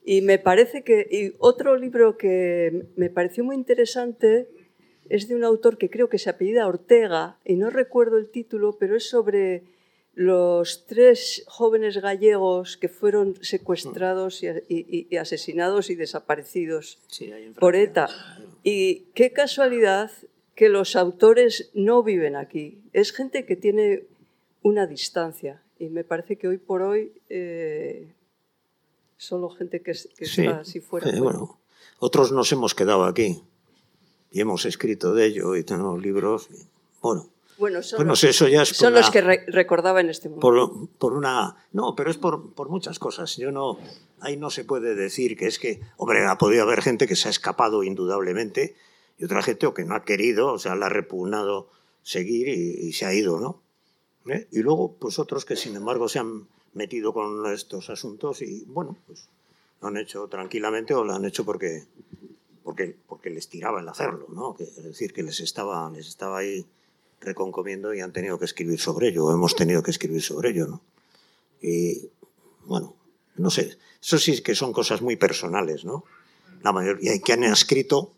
Y me parece que... Y otro libro que me pareció muy interesante es de un autor que creo que se apellida Ortega, y no recuerdo el título, pero es sobre los tres jóvenes gallegos que fueron secuestrados y, y, y asesinados y desaparecidos Sí, por. ETA. Y qué casualidad que los autores no viven aquí. Es gente que tiene una distancia. Y me parece que hoy por hoy eh, solo gente que, que Sí, está así fuera. eh, bueno, otros nos hemos quedado aquí y hemos escrito de ello y tenemos libros. y, bueno, Bueno, son, pues los, eso ya es son los que re- recordaba en este momento. por, por una... No, pero es por, por muchas cosas. Yo no... Ahí no se puede decir que es que, hombre, ha podido haber gente que se ha escapado indudablemente y otra gente o que no ha querido, o sea, la ha repugnado seguir y, y se ha ido, ¿no? ¿Eh? Y luego, pues otros que sin embargo se han metido con estos asuntos y, bueno, pues lo han hecho tranquilamente o lo han hecho porque, porque, porque les tiraba el hacerlo, ¿no? Es decir, que les estaba, les estaba ahí reconcomiendo y han tenido que escribir sobre ello, o hemos tenido que escribir sobre ello, ¿no? Y, bueno, no sé, eso sí que son cosas muy personales, ¿no? La mayoría que han escrito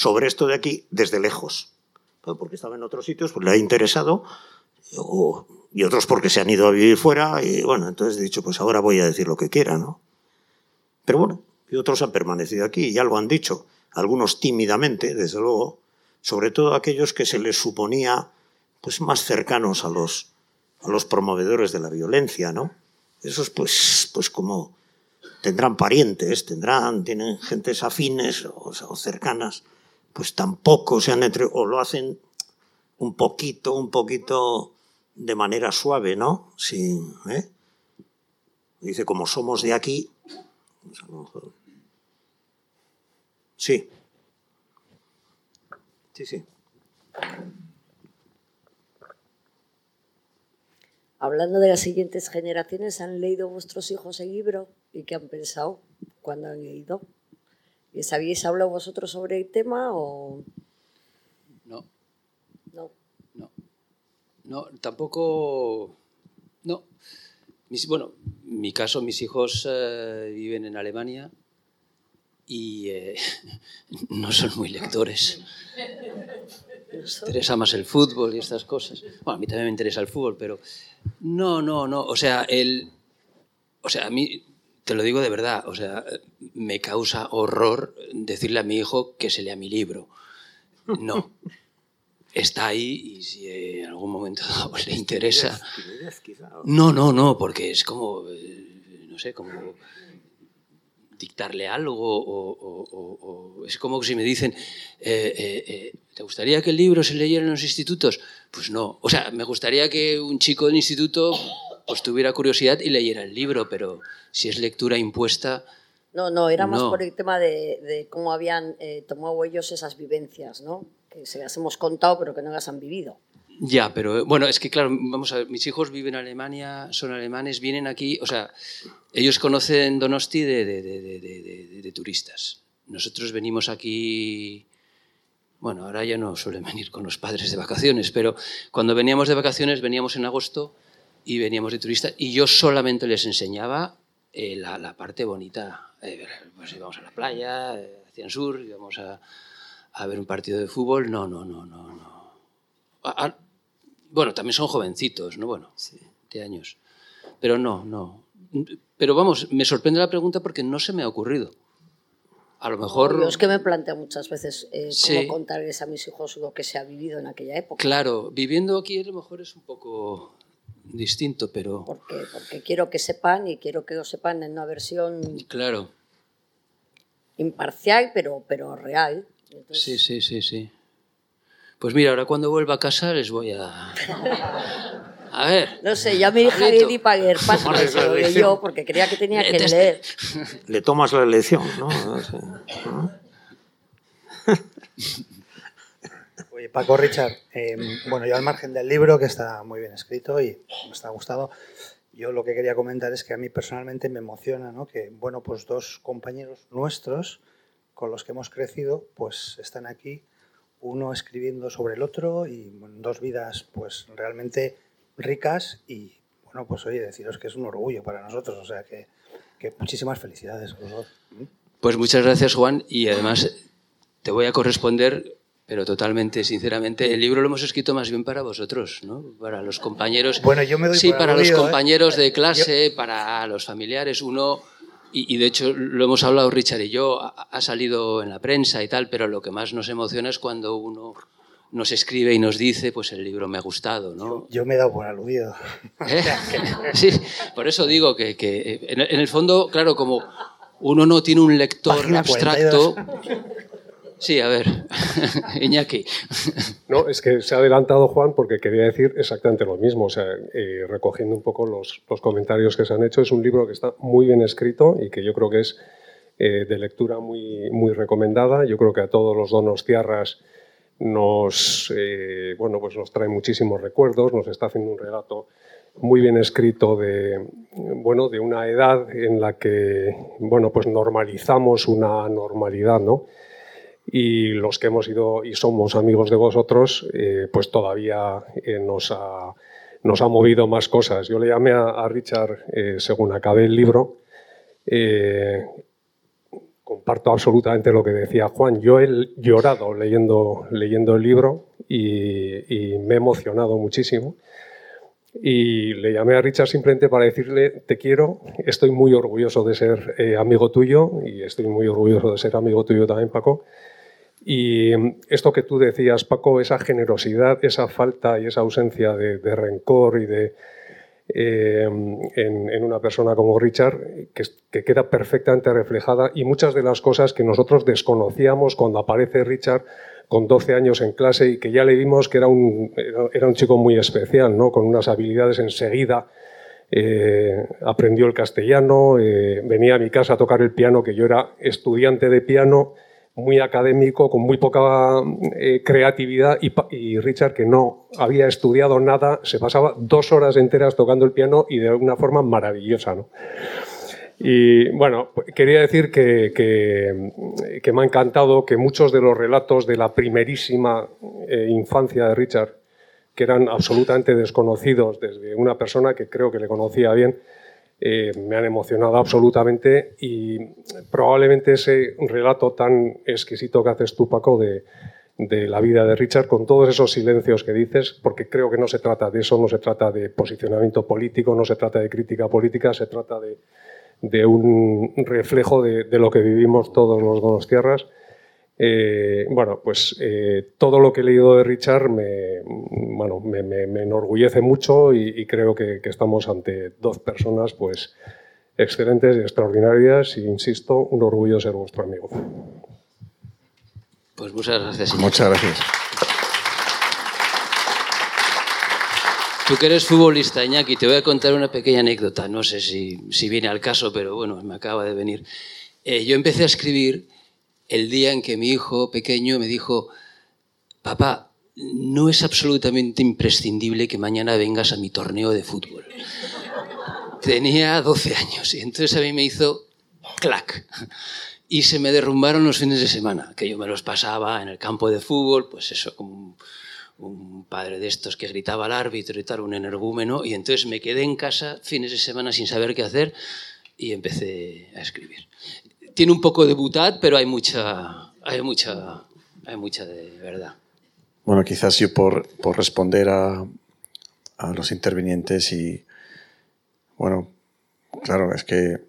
sobre esto de aquí desde lejos, porque estaba en otros sitios, pues le ha interesado, y otros porque se han ido a vivir fuera, y bueno, entonces he dicho, pues ahora voy a decir lo que quiera, ¿no? Pero bueno, y otros han permanecido aquí y algo han dicho, algunos tímidamente, desde luego, sobre todo aquellos que se les suponía pues más cercanos a los, a los promovedores de la violencia, ¿no? Esos pues, pues como tendrán parientes, tendrán, tienen gentes afines o cercanas, pues tampoco se han entre o lo hacen un poquito, un poquito de manera suave, ¿no? Sin, ¿eh? Dice, como somos de aquí, Sí. Sí, sí. Hablando de las siguientes generaciones, ¿han leído vuestros hijos el libro y qué han pensado cuando han leído? ¿Les habéis hablado vosotros sobre el tema o No, no? no. No, tampoco. No. Mis- bueno, en mi caso, mis hijos eh, viven en Alemania y eh, no son muy lectores. Les interesa más el fútbol y estas cosas. Bueno, a mí también me interesa el fútbol, pero no, no, no. O sea, el, o sea, a mí te lo digo de verdad. O sea, me causa horror decirle a mi hijo que se lea mi libro. No. Está ahí y si en algún momento le interesa. No, no, no, porque es como, eh, no sé, como dictarle algo o, o- o- o- es como si me dicen, eh, eh, eh, ¿te gustaría que el libro se leyera en los institutos? Pues no. O sea, me gustaría que un chico del instituto pues tuviera curiosidad y leyera el libro, pero si es lectura impuesta, No, no, era más No. por el tema de, de cómo habían eh, tomado ellos esas vivencias, ¿no? Que se las hemos contado, pero que no las han vivido. Ya, pero eh, bueno, es que claro, vamos a ver, mis hijos viven en Alemania, son alemanes, vienen aquí, o sea, ellos conocen Donosti de- de- de- de turistas. Nosotros venimos aquí, bueno, ahora ya no suelen venir con los padres de vacaciones, pero cuando veníamos de vacaciones veníamos en agosto y veníamos de turistas y yo solamente les enseñaba eh, la, la parte bonita. Eh, pues íbamos a la playa, eh, hacia el sur, íbamos a, a ver un partido de fútbol. No, no, no, no, no. A- a- bueno, también son jovencitos, ¿no? Bueno, de años. Pero no, no. Pero vamos, me sorprende la pregunta porque no se me ha ocurrido. A lo mejor... Yo es que me planteo muchas veces eh, Sí. cómo contarles a mis hijos lo que se ha vivido en aquella época. Claro, viviendo aquí a lo mejor es un poco distinto, pero... Porque, porque quiero que sepan y quiero que lo sepan en una versión Claro, imparcial, pero, pero real. Entonces, sí, sí, sí, sí. Pues mira, ahora cuando vuelva a casa les voy a... A ver, No sé, ya hija Pablito. Lady Paguer la lo lección. leyó porque creía que tenía que leer. Le tomas la lección, ¿no? ¿no? Paco Richard, eh, bueno, yo al margen del libro, que está muy bien escrito y me está gustado, yo lo que quería comentar es que a mí personalmente me emociona ¿no? que, bueno, pues dos compañeros nuestros con los que hemos crecido, pues están aquí, uno escribiendo sobre el otro y dos vidas pues realmente ricas y, bueno, pues oye, deciros que es un orgullo para nosotros, o sea que, muchísimas felicidades pues muchas gracias Juan y además te voy a corresponder, pero totalmente, sinceramente, el libro lo hemos escrito más bien para vosotros, ¿no? Para los compañeros. Bueno, yo me doy Sí, por para los ¿eh? compañeros de clase, para los familiares. Uno, y, y de hecho lo hemos hablado Richard y yo, ha, ha salido en la prensa y tal, pero lo que más nos emociona es cuando uno nos escribe y nos dice, pues el libro me ha gustado, ¿no? Yo me he dado por aludido. ¿Eh? Sí, por eso digo que, que en, en el fondo, claro, como uno no tiene un lector Página abstracto. Sí, a ver, Iñaki. No, es que se ha adelantado Juan porque quería decir exactamente lo mismo. O sea, eh, recogiendo un poco los, los comentarios que se han hecho, es un libro que está muy bien escrito y que yo creo que es eh, de lectura muy, muy recomendada. Yo creo que a todos los donos tierras nos, eh, bueno, pues nos trae muchísimos recuerdos, nos está haciendo un relato muy bien escrito de, bueno, de una edad en la que bueno, pues normalizamos una normalidad, ¿no? Y los que hemos ido y somos amigos de vosotros, eh, pues todavía eh, nos, ha, nos ha movido más cosas. Yo le llamé a, a Richard eh, según acabé el libro. eh, comparto absolutamente lo que decía Juan. Yo he llorado leyendo, leyendo el libro y, y me he emocionado muchísimo. Y le llamé a Richard simplemente para decirle, te quiero, estoy muy orgulloso de ser eh, amigo tuyo y estoy muy orgulloso de ser amigo tuyo también, Paco. Y esto que tú decías, Paco, esa generosidad, esa falta y esa ausencia de, rencor y de, eh, en, una persona como Richard, que, queda perfectamente reflejada y muchas de las cosas que nosotros desconocíamos cuando aparece Richard con 12 años en clase y que ya le vimos que era un, era un chico muy especial, ¿no? con unas habilidades enseguida. eh, aprendió el castellano, eh, venía a mi casa a tocar el piano, que yo era estudiante de piano, muy académico, con muy poca eh, creatividad, y, Richard, que no había estudiado nada, se pasaba dos horas enteras tocando el piano y de una forma maravillosa. ¿no? Y bueno, quería decir que, que- que me ha encantado que muchos de los relatos de la primerísima eh, infancia de Richard, que eran absolutamente desconocidos desde una persona que creo que le conocía bien, eh, me han emocionado absolutamente y probablemente ese relato tan exquisito que haces tú, Paco, de, la vida de Richard, con todos esos silencios que dices, porque creo que no se trata de eso, no se trata de posicionamiento político, no se trata de crítica política, se trata de, un reflejo de, lo que vivimos todos los Donostierras. Eh, bueno, pues eh, todo lo que he leído de Richard me, bueno, me, me, me enorgullece mucho y, y creo que, que, estamos ante dos personas pues, excelentes y extraordinarias y, insisto, un orgullo ser vuestro amigo. Pues muchas gracias. Muchas gracias. Tú que eres futbolista, Iñaki, te voy a contar una pequeña anécdota. No sé si, si viene al caso, pero bueno, me acaba de venir. Eh, yo empecé a escribir el día en que mi hijo pequeño me dijo, papá, no es absolutamente imprescindible que mañana vengas a mi torneo de fútbol. Tenía 12 años y entonces a mí me hizo clac y se me derrumbaron los fines de semana, que yo me los pasaba en el campo de fútbol, pues eso, como un, un padre de estos que gritaba al árbitro y tal, un energúmeno, y entonces me quedé en casa fines de semana sin saber qué hacer y empecé a escribir. Tiene un poco de butad, pero hay mucha, hay mucha, hay mucha de verdad. Bueno, quizás yo por, por responder a, a los intervinientes y, bueno, claro, es que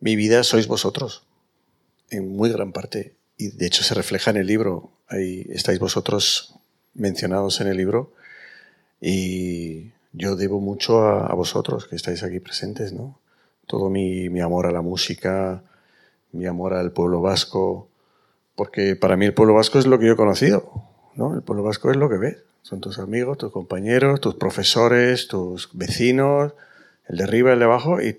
mi vida sois vosotros, en muy gran parte. Y de hecho se refleja en el libro. Ahí estáis vosotros mencionados en el libro. Y yo debo mucho a, a vosotros que estáis aquí presentes, ¿no? Todo mi, mi, amor a la música, mi amor al pueblo vasco, porque para mí el pueblo vasco es lo que yo he conocido, ¿no? El pueblo vasco es lo que ves. Son tus amigos, tus compañeros, tus profesores, tus vecinos, el de arriba, el de abajo, y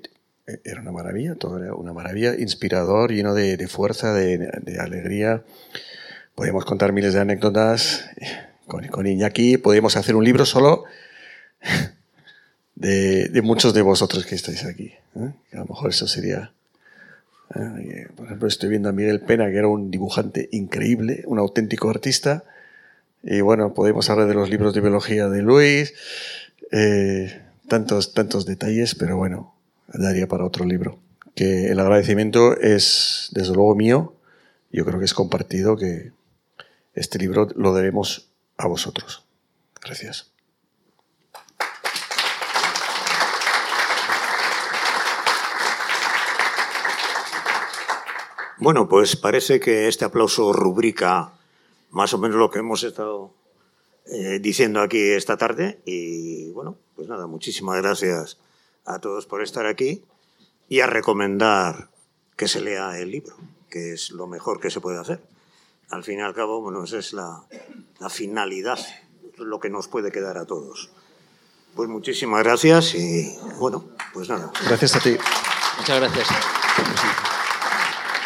era una maravilla, todo era una maravilla, inspirador, lleno de, de fuerza, de, de, alegría. Podíamos contar miles de anécdotas con, con Iñaki, podíamos hacer un libro solo de, muchos de vosotros que estáis aquí. ¿eh? A lo mejor eso sería... ¿eh? Por ejemplo, estoy viendo a Miguel Pena, que era un dibujante increíble, un auténtico artista. Y bueno, podemos hablar de los libros de biología de Luis, eh, tantos, tantos detalles, pero bueno, daría para otro libro. Que el agradecimiento es, desde luego, mío. Yo creo que es compartido que este libro lo debemos a vosotros. Gracias. Bueno, pues parece que este aplauso rubrica más o menos lo que hemos estado eh, diciendo aquí esta tarde. Y bueno, pues nada, muchísimas gracias a todos por estar aquí y a recomendar que se lea el libro, que es lo mejor que se puede hacer. Al fin y al cabo, bueno, esa es la, la finalidad, lo que nos puede quedar a todos. Pues muchísimas gracias y bueno, pues nada. Gracias a ti. Muchas gracias.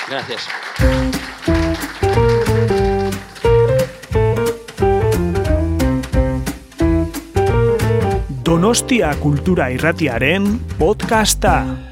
Gracias. Donostia Kultura Irratiaren podcasta.